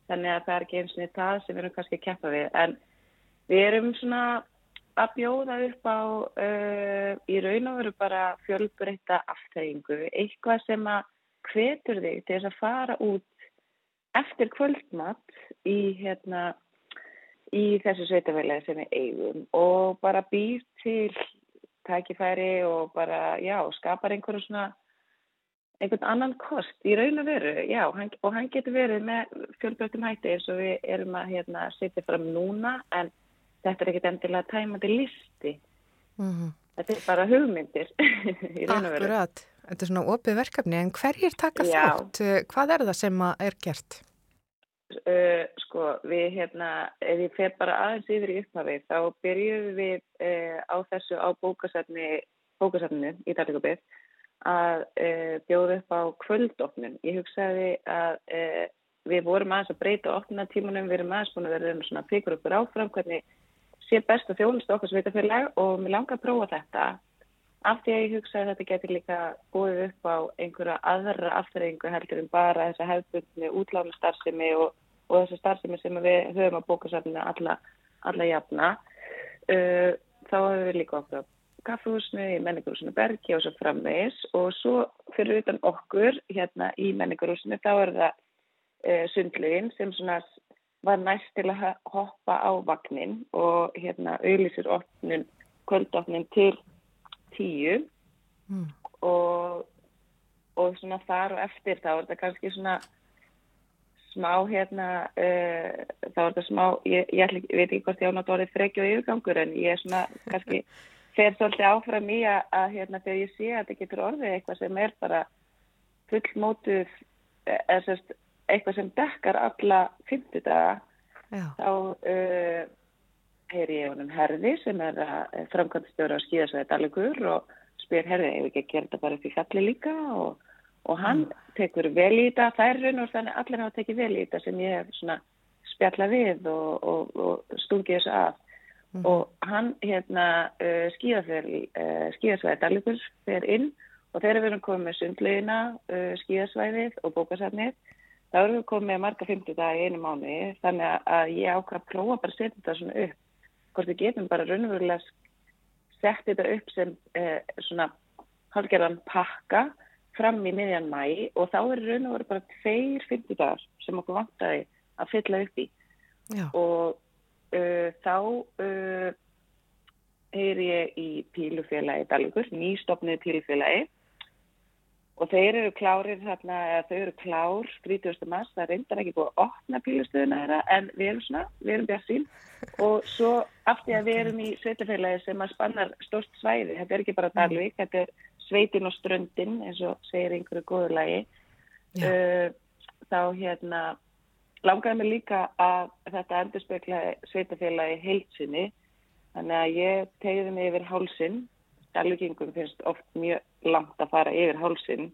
Þannig að það er ekki eins og það sem við erum kannski að keppa við. En við erum svona að bjóða upp á uh, í raun og veru bara fjölbreytta aftreyingu, eitthvað sem að hvetur þig til þess að fara út eftir kvöldmatt í, hérna, í þessu sveitafélagi sem við eigum og bara býr til tækifæri og bara, já, skapar einhverju svona einhvern annan kost í raun og veru, já, hann, og hann getur verið með fjölbreyttum hætti eins og við erum að hérna, setja fram núna en þetta er ekkert endilega tæmandi listi. Mm Þetta er bara hugmyndir. *laughs* Akkurat, þetta er svona opið verkefni, en hverjir taka þátt? Uh, Hvað er það sem er gert? Uh, sko, við hérna, ef ég fer bara aðeins yfir í upphafi, þá byrjuðum við uh, á þessu á bókasafni, bókasafninu í Dalíkubið að uh, bjóða upp á kvöldofnun. Ég hugsaði að uh, við vorum aðeins að breyta opnunatímanum, við erum aðeins búin að vera svona að píkur okkur áfram hvernig sé best að þjónustu okkar sveitafélag og mér langar að prófa þetta af því að ég hugsaði að þetta getur líka búið upp á einhverja aðra afturreyingu heldur en bara þessa hefðbundni útlána starfsemi og, og þessa starfsemi sem við höfum að bóka sannina alla, alla jafna. Uh, þá hefur við líka okkur á kaffehúsinu, í menningarhúsinu Bergi og svo framvegis og svo fyrir utan okkur hérna í menningarhúsinu þá er það uh, sundlegin sem svona var næst til að ho- hoppa á vagnin og hérna auðlýsir opnun, kvöldopnin til tíu Mm. og, og svona þar og eftir þá er þetta kannski svona smá hérna uh, þá er þetta smá, ég, ég, ég veit ekki hvort ég ánátt orðið frekju og yfirgangur en ég er svona kannski *laughs* fer svolítið áfram í að, að hérna þegar ég sé að þetta getur orðið eitthvað sem er bara fullmótuð eh, eða sérst eitthvað sem dekkar alla 50 daga Já, þá uh, heyri ég honum Herði sem er uh, framkvæmstjóra á skíðasvæði Dalíkur og spyr Herði ef ekki að gera þetta bara upp í fjalli líka? Og, og hann tekur vel í þetta, það raun og þannig að allir hafa tekið vel í þetta sem ég hef svona spjalla við og, og, og stungið þessu af og hann hérna uh, uh, skíðasvæði Dalíkur fer inn og þegar við erum komið með sundlegina skíðasvæðið og bókasafnið erum við komið marga 50 daga í einu mánu þannig að- ég ákvað að prófa bara að setja þetta svona upp. Hvort við getum bara raunverulega sett þetta upp sem eh, svona hálfgerðan pakka fram í miðjan mæ og þá er raun og veru bara tveir 50 dagar sem okkur vantaði að fylla upp í. Já, og uh, þá uh, heyri ég í pílufélagi Dalíkur, nýstofnið pílufélagi og þeir eru klárir þarna, þau eru klár 30. mars, það reyndar ekki búið að opna pílustöðuna þeirra en við erum svona, við erum bjart og svo af því að við erum í sveitafélagi sem að spannar stórt svæði, þetta er ekki bara Dalvík, þetta er sveitin og ströndin eins og segir einhverju góðu lagi Já. uh, þá hérna langaði mig líka að þetta endur spekla sveitafélagi heilsinni þannig að ég tegði mig yfir hálsin Dalvíkingum finnst oft mjög langt að fara yfir hálsin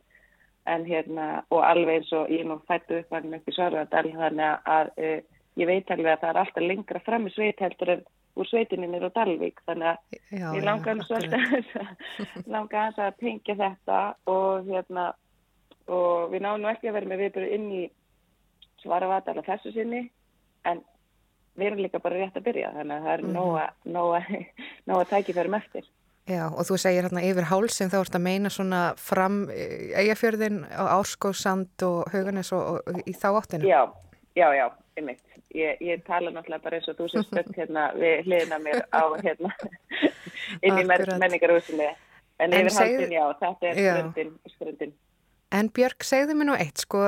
en hérna og alveg eins og ég nú fættu upp hann upp í Svarðardal þannig að, uh, ég veit alveg að það er alltaf lengra fram í sveit heldur en úr sveitinni mér á Dalvík þannig að já. ég svolítið *laughs* aðeins að- að tengja þetta og hérna og við náum ekki að vera með viðbyrðu inn í Svarðardal að þessu sinni en við erum líka bara rétt að byrja þannig að það er Mhm. nóga, nóga, *laughs* nóga tækifærum eftir Já, og þú segir hérna yfir hálsinn þá ert að meina svona fram eigafjörðin á Árskóðsand og Hauganes og, og í þá áttinu. Já, já, já, einmitt. Ég, ég tala náttúrulega bara eins og þú sem stönd hérna við hliðina mér á hérna *laughs* inn í Akkurat. menningarhúsinu. En, En yfir segðu- haldin, já, þetta er Já. skrundin, skrundin. En Björg, segðu mér nú eitt, sko,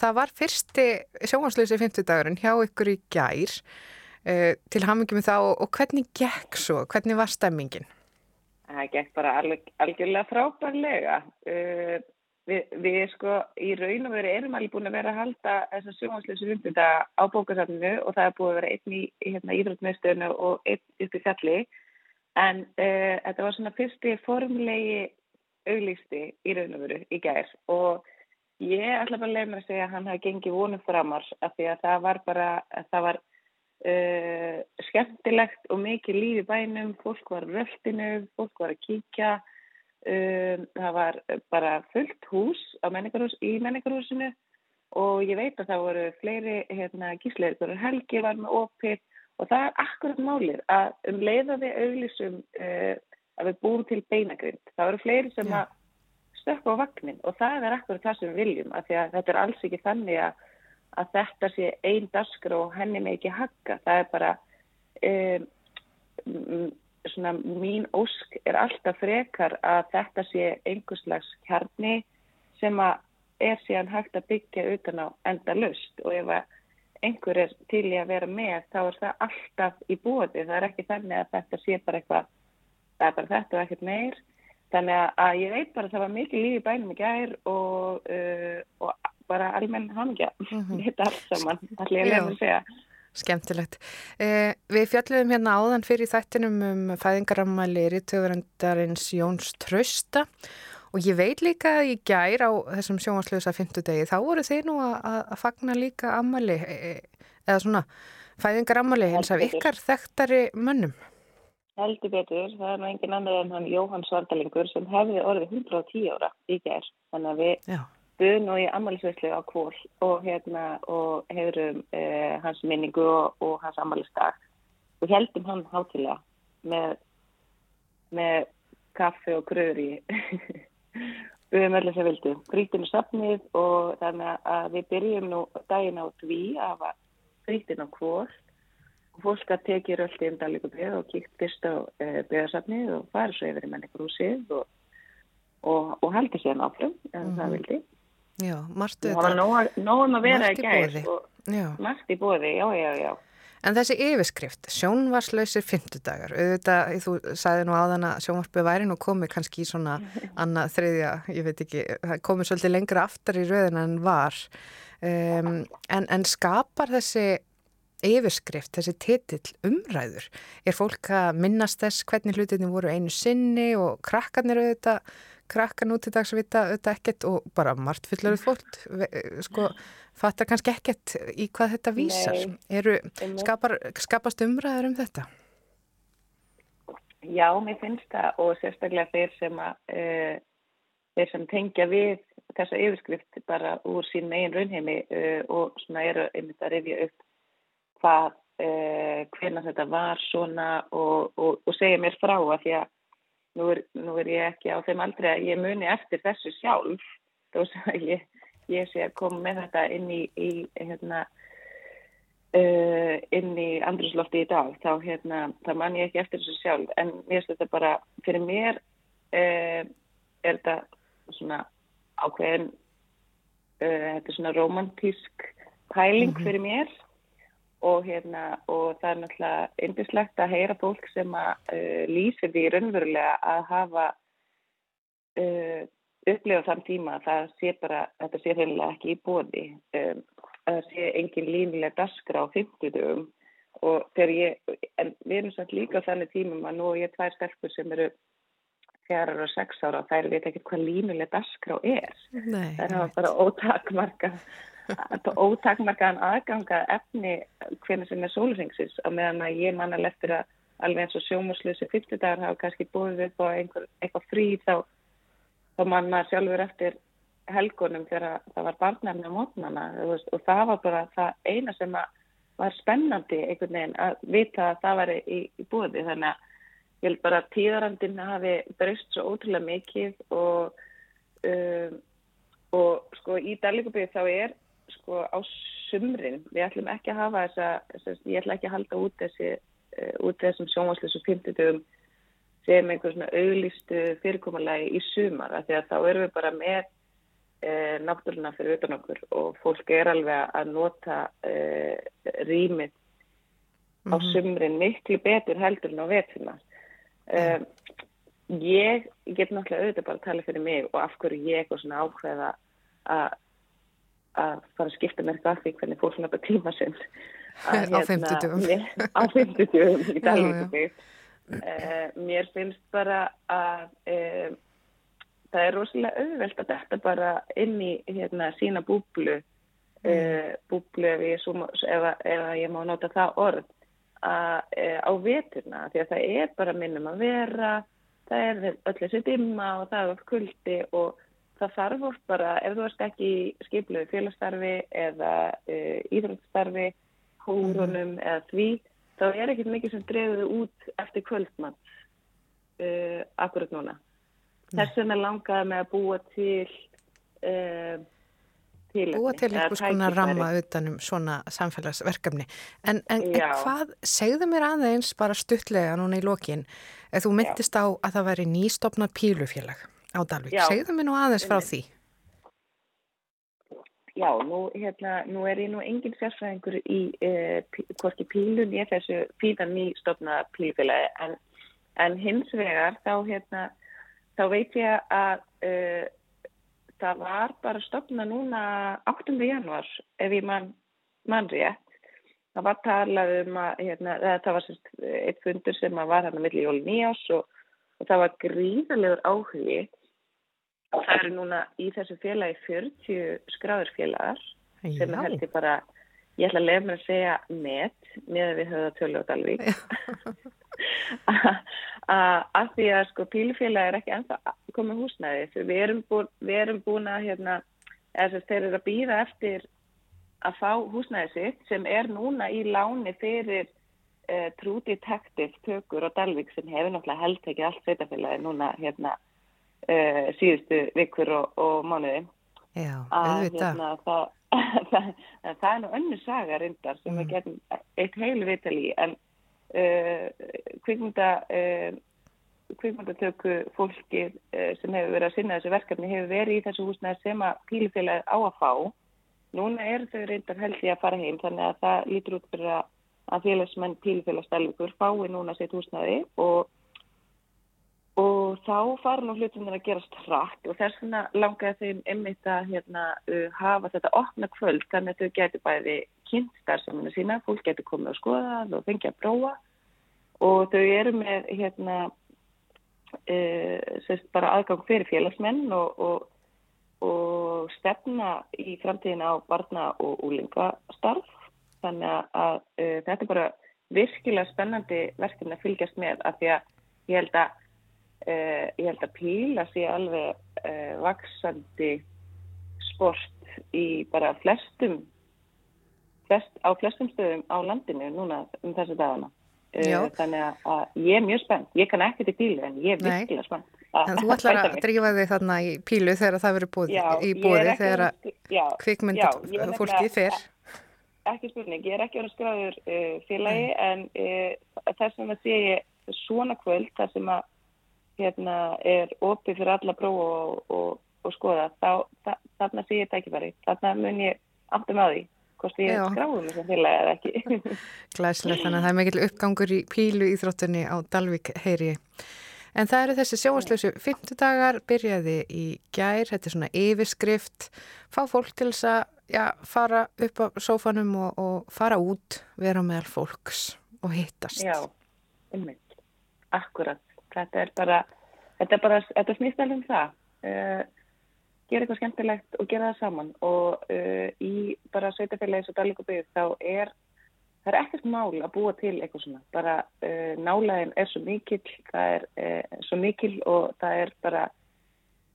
það var fyrsti sjónvarslösi 50 dagurinn hjá ykkur í gær uh, til það og, og hvernig gekk svo, hvernig var stemmingin? Það gekk bara alveg, algjörlega frábærlega. Uh, við, við sko í raun og veru erum alveg búin að vera að halda þessa sjónvarslösu hundunda á bókasafninu og það er búið að vera einn í, hérna, íþróttmeðstöðinu og einn upp í fjalli. En uh, þetta var svona fyrsti formulegi auglýsti í raun og veru í gær og ég ætla bara að leiða mér að segja að hann hafi gengið vonum framar af því að það var bara, að það var uh, skemmtilegt og mikið líf í bænum, fólk var röftinu, fólk var að kíkja, um, það var bara fullt hús menningarhús, í menningarhúsinu og ég veit að það voru fleiri hérna, gíslegur, helgi var með opið og það er akkurat málið að um leiða við auglýsum uh, að við búum til beinagrind. Það eru fleiri sem Já. að stökka á vagnin og það er akkurat það sem við viljum af því að þetta er alls ekki þannig að, að þetta sé einn daskar og henni með ekki hagga. Það er bara um, svona mín ósk er alltaf frekar að þetta sé einhverslags kjarni sem að er síðan hægt að byggja utan á enda lust og ef einhver er til í að vera með þá er það alltaf í bóði. Það er ekki þannig að þetta sé bara eitthvað, það er bara þetta og ekkert meir. Þannig að, ég veit bara að það var mikið líf í bænum í gær og, uh, og bara almenn hangja. Þetta allt saman, allir ég lefum að segja. Skemmtilegt. Eh, við fjalluðum hérna áðan fyrir þættinum um fæðingarammæli rítöfurendarins Jóns Trausta og ég veit líka að í gær á þessum sjónvarslösa fymtudegi þá voru þeir nú að, fagna líka ammæli eh, eða svona fæðingarammæli eins af ykkar þekktari mönnum. Heldur betur, það er nú engin annar en hann Jóhann Svartalingur sem hefði orðið 110 ára í gær. Þannig að við Já. Buðum nú í ammælisveislu á kvól og hérna og hefðum eh, hans minningu og, og hans ammælisdag og heldum hann hátilega með, með kaffi og gröður í buðum öll þess að vildu. Grítinu safnið og þannig að við byrjum nú daginn á tví að hafa grítinu á kvól og fólk að tekið röldi um Dalíkubið og kíkt fyrst á uh, byggðarsafnið og farið svo yfir í menningrúsið og, og, og haldi sér áfram en það vildi. Já, margt Það var nóg, nóg um að vera í og Já. margt í bóði, já, já, já. En þessi yfirskrift, sjónvarslausir fymtudagar, auðvitað, þú sagði nú áðan að sjónvarpið væri nú komið kannski í svona *laughs* annað þriðja, ég veit ekki, komið svolítið lengra aftar í rauðina en var. Um, en, en skapar þessi yfirskrift, þessi titill umræður? Er fólk að minnast þess hvernig hlutinni voru einu sinni og krakkarnir auðvitað, krakkar nú til dags vita auðvitað ekkert og bara margt fullorðið fólk, ve- sko, fattar kannski ekkert í hvað þetta vísar. Eru, skapar, skapast umræður um þetta? Já, mér finnst það og sérstaklega þeir sem að uh, þeir sem tengja við þessa yfirskrift bara úr sín megin raunheimi uh, og svona eru einmitt að rifja upp hvað, uh, hvernig þetta var svona og, og, og segja mér frá að því að nú er, nú er ég ekki á þeim aldrei að ég muni eftir þessu sjálf þó sem að ég, ég sé að koma með þetta inn í, í hérna uh, inn í andruslofti í dag þá, hérna, man ég ekki eftir þessu sjálf. En mér finnst þetta bara fyrir mér uh, er þetta svona ákveðin uh, þetta er svona romantísk pæling fyrir mér og hérna og það er náttúrulega yndislegt að heyra fólk sem að uh, lýsir því raunverulega að hafa uh, upplifa þann tíma að það sé bara, þetta sé reynilega ekki í bóði um, að það sé engin línilega daskra á 50 dögum og þegar ég, en við erum samt líka á þannig tímum að nú er ég tvær stelpur sem eru fjarar og sex ára og þær veit ekki hvað línulega daskra er. Þær hafa bara ótakmarka ótakmarkaðan aðganga efni hvernig sem er sólusengsins á meðan að ég manna eftir að alveg eins og sjómuslösi 50 dagar hafa kannski búið upp á einhver, eitthvað frí þá, þá manna sjálfur eftir helgunum þegar það var barnarni á mótnana og það var bara það eina sem var spennandi einhvern veginn að vita að það var í, í búið þannig að ég held bara að tíðarandin hafi breyst svo ótrúlega mikið og, um, og sko í Dalíkubíð þá er sko á sumrin, við ætlum ekki að hafa þessa, þess, ég ætla ekki að halda út þessi, uh, út þessum sjónvarslisum 50 dögum sem einhver svona auglistu fyrirkommalagi í sumar, af því að þá erum við bara með e, náttúruna fyrir utan okkur og fólk er alveg að nota e, rýmið á sumrin miklu betur heldur en á veturna. E, ég, get náttúrulega auðvitað bara að tala fyrir mig og af hverju ég er svona ákveða að að fara að skipta mér eitthvað af því hvernig fólk nota tíma sinn *laughs* Á 50 dögum. á 50 dögum í *laughs* Já, já. Dalvíkubyggð uh, mér finnst bara að uh, það er rosalega auðvelt að þetta bara inn í hérna, sína búblu uh, búblu ef ég, svo, ef, ef ég má nota það orð að, uh, á veturna því að það er bara minnum að vera það er öll þessi dimma og það er oft kuldi og það þarf oft bara, ef þú ert ekki í skipluðu félagsstarfi eða uh, íþróttstarfi, hórunum eða því, þá er ekkert mikið sem dreifðu út eftir kvöldmann uh, akkurat núna. Þess vegna langaði með að búa til uh, tilefni, Búa til einhvers konar ramma utanum svona samfélagsverkefni. En, en, en Já. hvað, segðu mér aðeins bara stuttlega núna í lokin, ef þú myndist á að það væri nýstopnað pílufélag á Dalvik. Segðu mér nú aðeins frá því. Já, nú, hérna, nú er ég nú engin sérfræðingur í pí, hvorki pílun ég þessu pílan nýstofna pílfélagi en, en hins vegar þá, hérna, þá veit ég að uh, það var bara stofna núna 8. januar ef ég mann man rétt. Það var talað um að hérna, það var sérst eitt fundur sem var hann að milli jól nýjás og, og það var gríðalegur áhugi og það eru núna í þessu félagi 40 skráður félagar sem er held ég bara, ég ætla að lefa mér að segja met með að við höfum tölu á Dalvík. Að *laughs* því að sko pílufélag er ekki ennþá komið húsnæði. Við erum, búin, við erum búin að hérna, eða þeir eru að býða eftir að fá húsnæði sitt sem er núna í láni fyrir uh, True Detective tökur á Dalvík sem hefur náttúrulega held ekki allt sveitafélagi núna hérna uh, síðustu vikur og, og mánuði. Já, að auðvitað. hérna, það, *laughs* það, það er nú önnu saga reyndar sem við getum eitt heilu vital í en uh, kvikmynda uh, kvikmyndatöku fólkið sem hefur verið að sinna þessu verkefni hefur verið í þessu húsnæði sem að pílufélagi á að fá. Núna er þau reyndar held ég að fara heim þannig að það lítur út fyrir að félagsmenn pílufélagsstælvíkur fái núna sitt húsnæði og og þá fara nú hlutunir að gerast hratt og þess vegna langaði þeim einmitt að hérna, uh, hafa þetta opna kvöld þannig að þau getur bæði kynnt starfsaminu sína, fólk getur komið og skoða og fengið að prófa. Og þau eru með hérna, uh, bara aðgang fyrir félagsmenn og, og, og stefna í framtíðina á barna og úlingastarf þannig að, að uh, þetta er bara virkilega spennandi verkefni að fylgjast með af því að ég held að Uh, ég held að píla sé alveg uh, vaksandi sport í bara flestum flest, á flestum stöðum á landinu núna um þessu dagana. Uh, þannig að, að ég er mjög spennt. Ég kann ekkert í pílu en ég er virkilega spennt. Að En þú *laughs* ætlar að drífa þig þarna í pílu þegar það verður búið, Já, í ekki þegar að fólkið nefnilega- fer. ekki spurning, ég er ekki orðin skráður uh, félagi en uh, þess vegna sé ég svona kvöld þar sem að hérna er opið fyrir alla prófa og, og, og skoða þá, þa, þarna sé ég tækifæri. Þarna mun ég aftur með því hvort ég skráðum þessum félagi eða ekki. *laughs* Glæsilegt, þannig að það er mikil uppgangur í pílu íþróttunni á Dalvik heyri. En það eru þessi sjóaslösu fymtudagar, byrjaði í gær, þetta er svona yfirskrift, fá fólk til þess að já, fara upp á sófanum og, og fara út, vera meðal fólks og hittast. já, einmitt. Akkurat, þetta er bara þetta er bara, þetta snýst alveg um það. Uh, gera eitthvað skemmtilegt og gera það saman. Og uh, í bara sveitafélagi eins og Dalíkubíð þá er það er ekkert mál að búa til eitthvað svona. Bara uh, nálæðin er svo mikil það er svo mikil og það er bara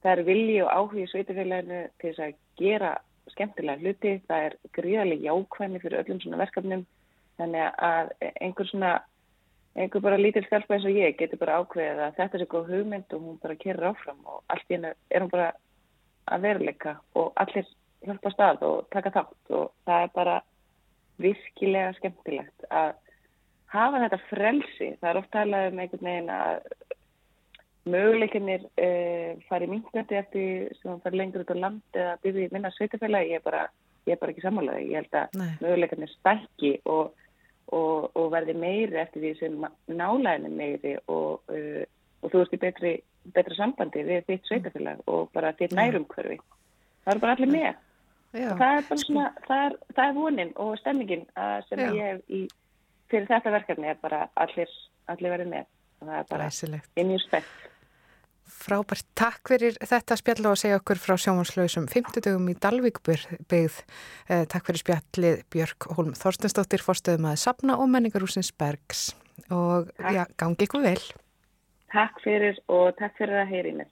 það er vilji og áhugi sveitafélaginu til þess að gera skemmtilega hluti. Það er gríðarlega jákvæmi fyrir öllum svona verkefnum. Þannig að einhver svona einhver bara lítil stelpa eins og ég getur bara ákveðið að þetta er góð hugmynd og hún bara kerir áfram og allt í hennu er hún bara að veruleika og allir hjálpa stað og taka þátt og það er bara virkilega skemmtilegt að hafa þetta frelsi. Það er oft talað um einhvern veginn að möguleikinnir uh, fari minkandi eftir sem hann fari lengur út á land eða byrði minna sveitafélagi. Ég er bara, ég er bara ekki sammálaði. Ég held að möguleikinnir stækki og, og, og verði meiri eftir því sem nálæðin er meiri og, uh, og þú ert í betri, betra sambandi við þitt sveitafélag og bara þitt nærumhverfi. Það eru bara allir með. Já, Og það er bara svona, það er, það er vonin og stemmingin að sem Já. ég hef í, fyrir þetta verkefni er bara allir, allir verið með. Það er bara í spett. Frábært, takk fyrir þetta spjall og að segja okkur frá sjómanslausum 50 dögum í Dalvík byggð. Eh, takk fyrir spjallið Björk Holm Þorstensdóttir, forstöðum að Safna og menningarúsins Bergs. Og já, gangi ykkur vel. Takk fyrir og takk fyrir að heyri mér.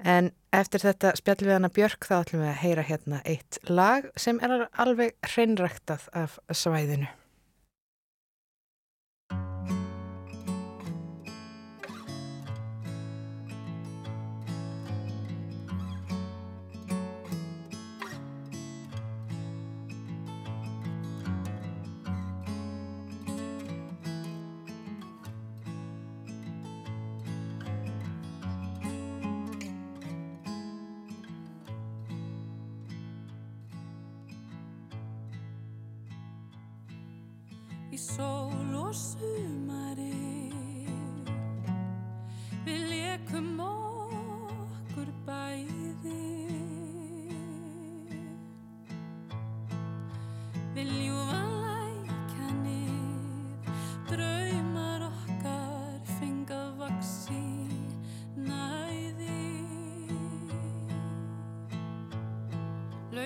En eftir þetta spjall við hana Björk þá ætlum við að heyra hérna eitt lag sem er alveg hreinræktað af svæðinu.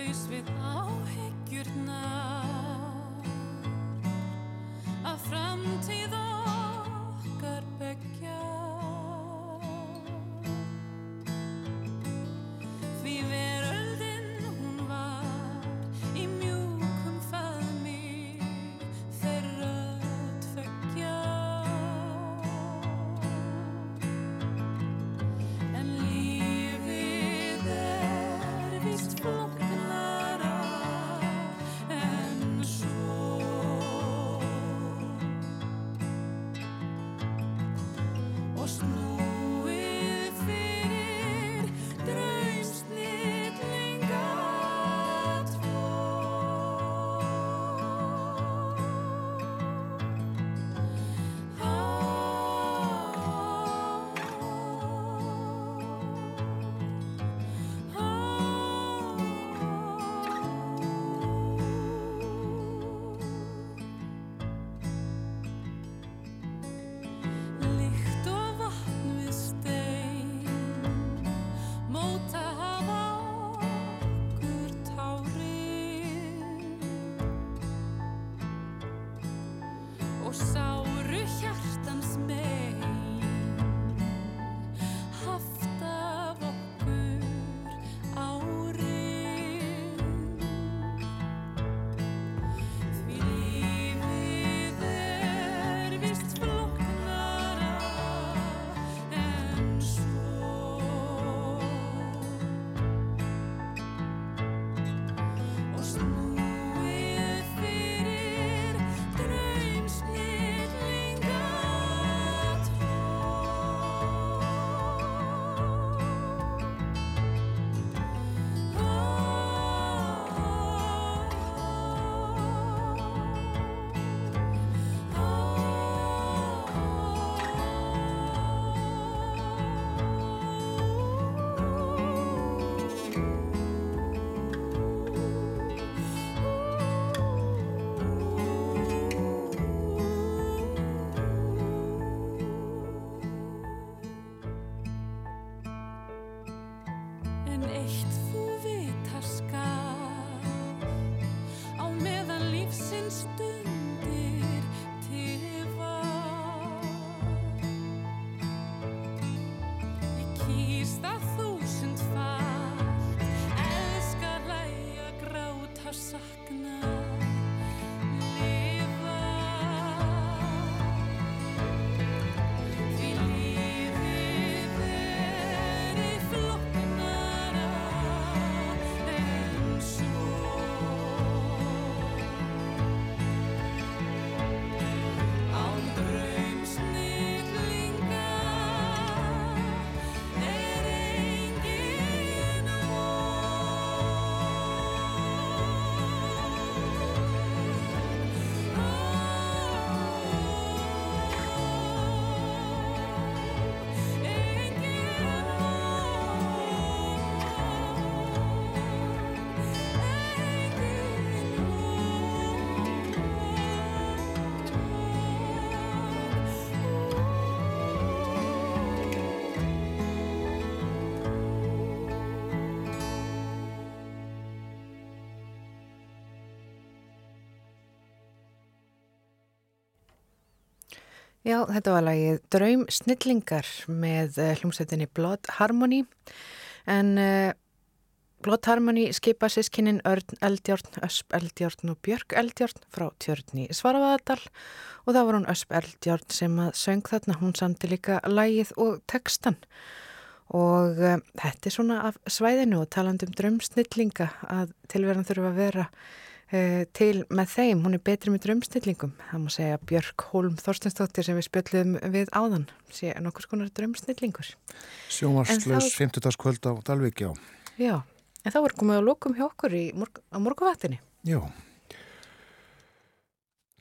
Laus við áhyggjurnar Já, þetta var lagið Draum Snillingar með uh, hljómsveitinni Blood Harmony. En uh, Blood Harmony skipa sískinnin Örn Eldjórn, Ösp Eldjórn og Björk Eldjórn frá tjörni Svaravaðardal og það var hún Ösp Eldjórn sem að söng þarna, hún samti líka lagið og textan og uh, þetta er svona af svæðinu og talandi um draumsnillinga að tilverðan þurfa að vera til með þeim, hún er betri með draumsnillingum það má segja Björk Hólm Þorstensdóttir sem við spjöldum við áðan sé nokkur skonar draumsnillingur Sjómarslaus En 50. kvöld á Dalvík, já. Já, en þá er komið að lókum hjá okkur í morg á morgunvættinni Já.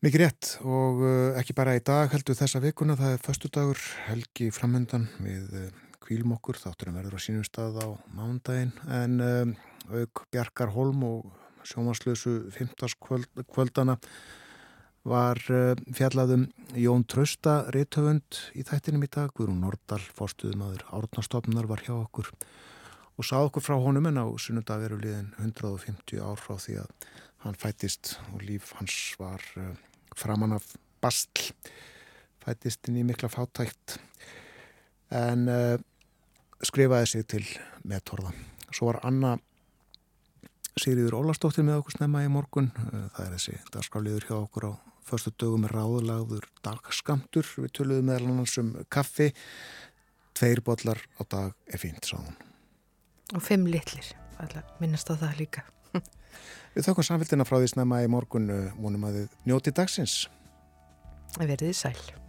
Mikið rétt og uh, ekki bara í dag heldur þessa vikuna, það er föstudagur, helgi framöndan við kvílum okkur, þátturum verður á sínum stað á mándaginn en um, auk Bjarkar Holm og sjómaslösu 15. Kvöld, kvöldana var uh, fjallaðum Jón Trausta rithöfund í þættinum í dag, Guðrún Nordal, fórstuðumadur Árnastofnar var hjá okkur og sá okkur frá honum en á sunnudag veru liðin 150 ár frá því að hann fættist og líf hans var uh, framan af bastl fættist inn í mikla fátækt en uh, skrifaði sig til meðtorða. Svo var Anna Sigriður Ólastóttir með okkur snemma í morgun. Uh, það er þessi dagskráliður hjá okkur á förstu dögum með ráðlagður dagskamtur. Við töluðum meðal annars um kaffi. Tveir bollar á dag er fínt, sáðun. og fimm litlir, minnast á það líka *laughs* Við þökkum samfélgina frá því snemma í morgun. uh, Vonum að þið njóti dagsins. Verðið sæl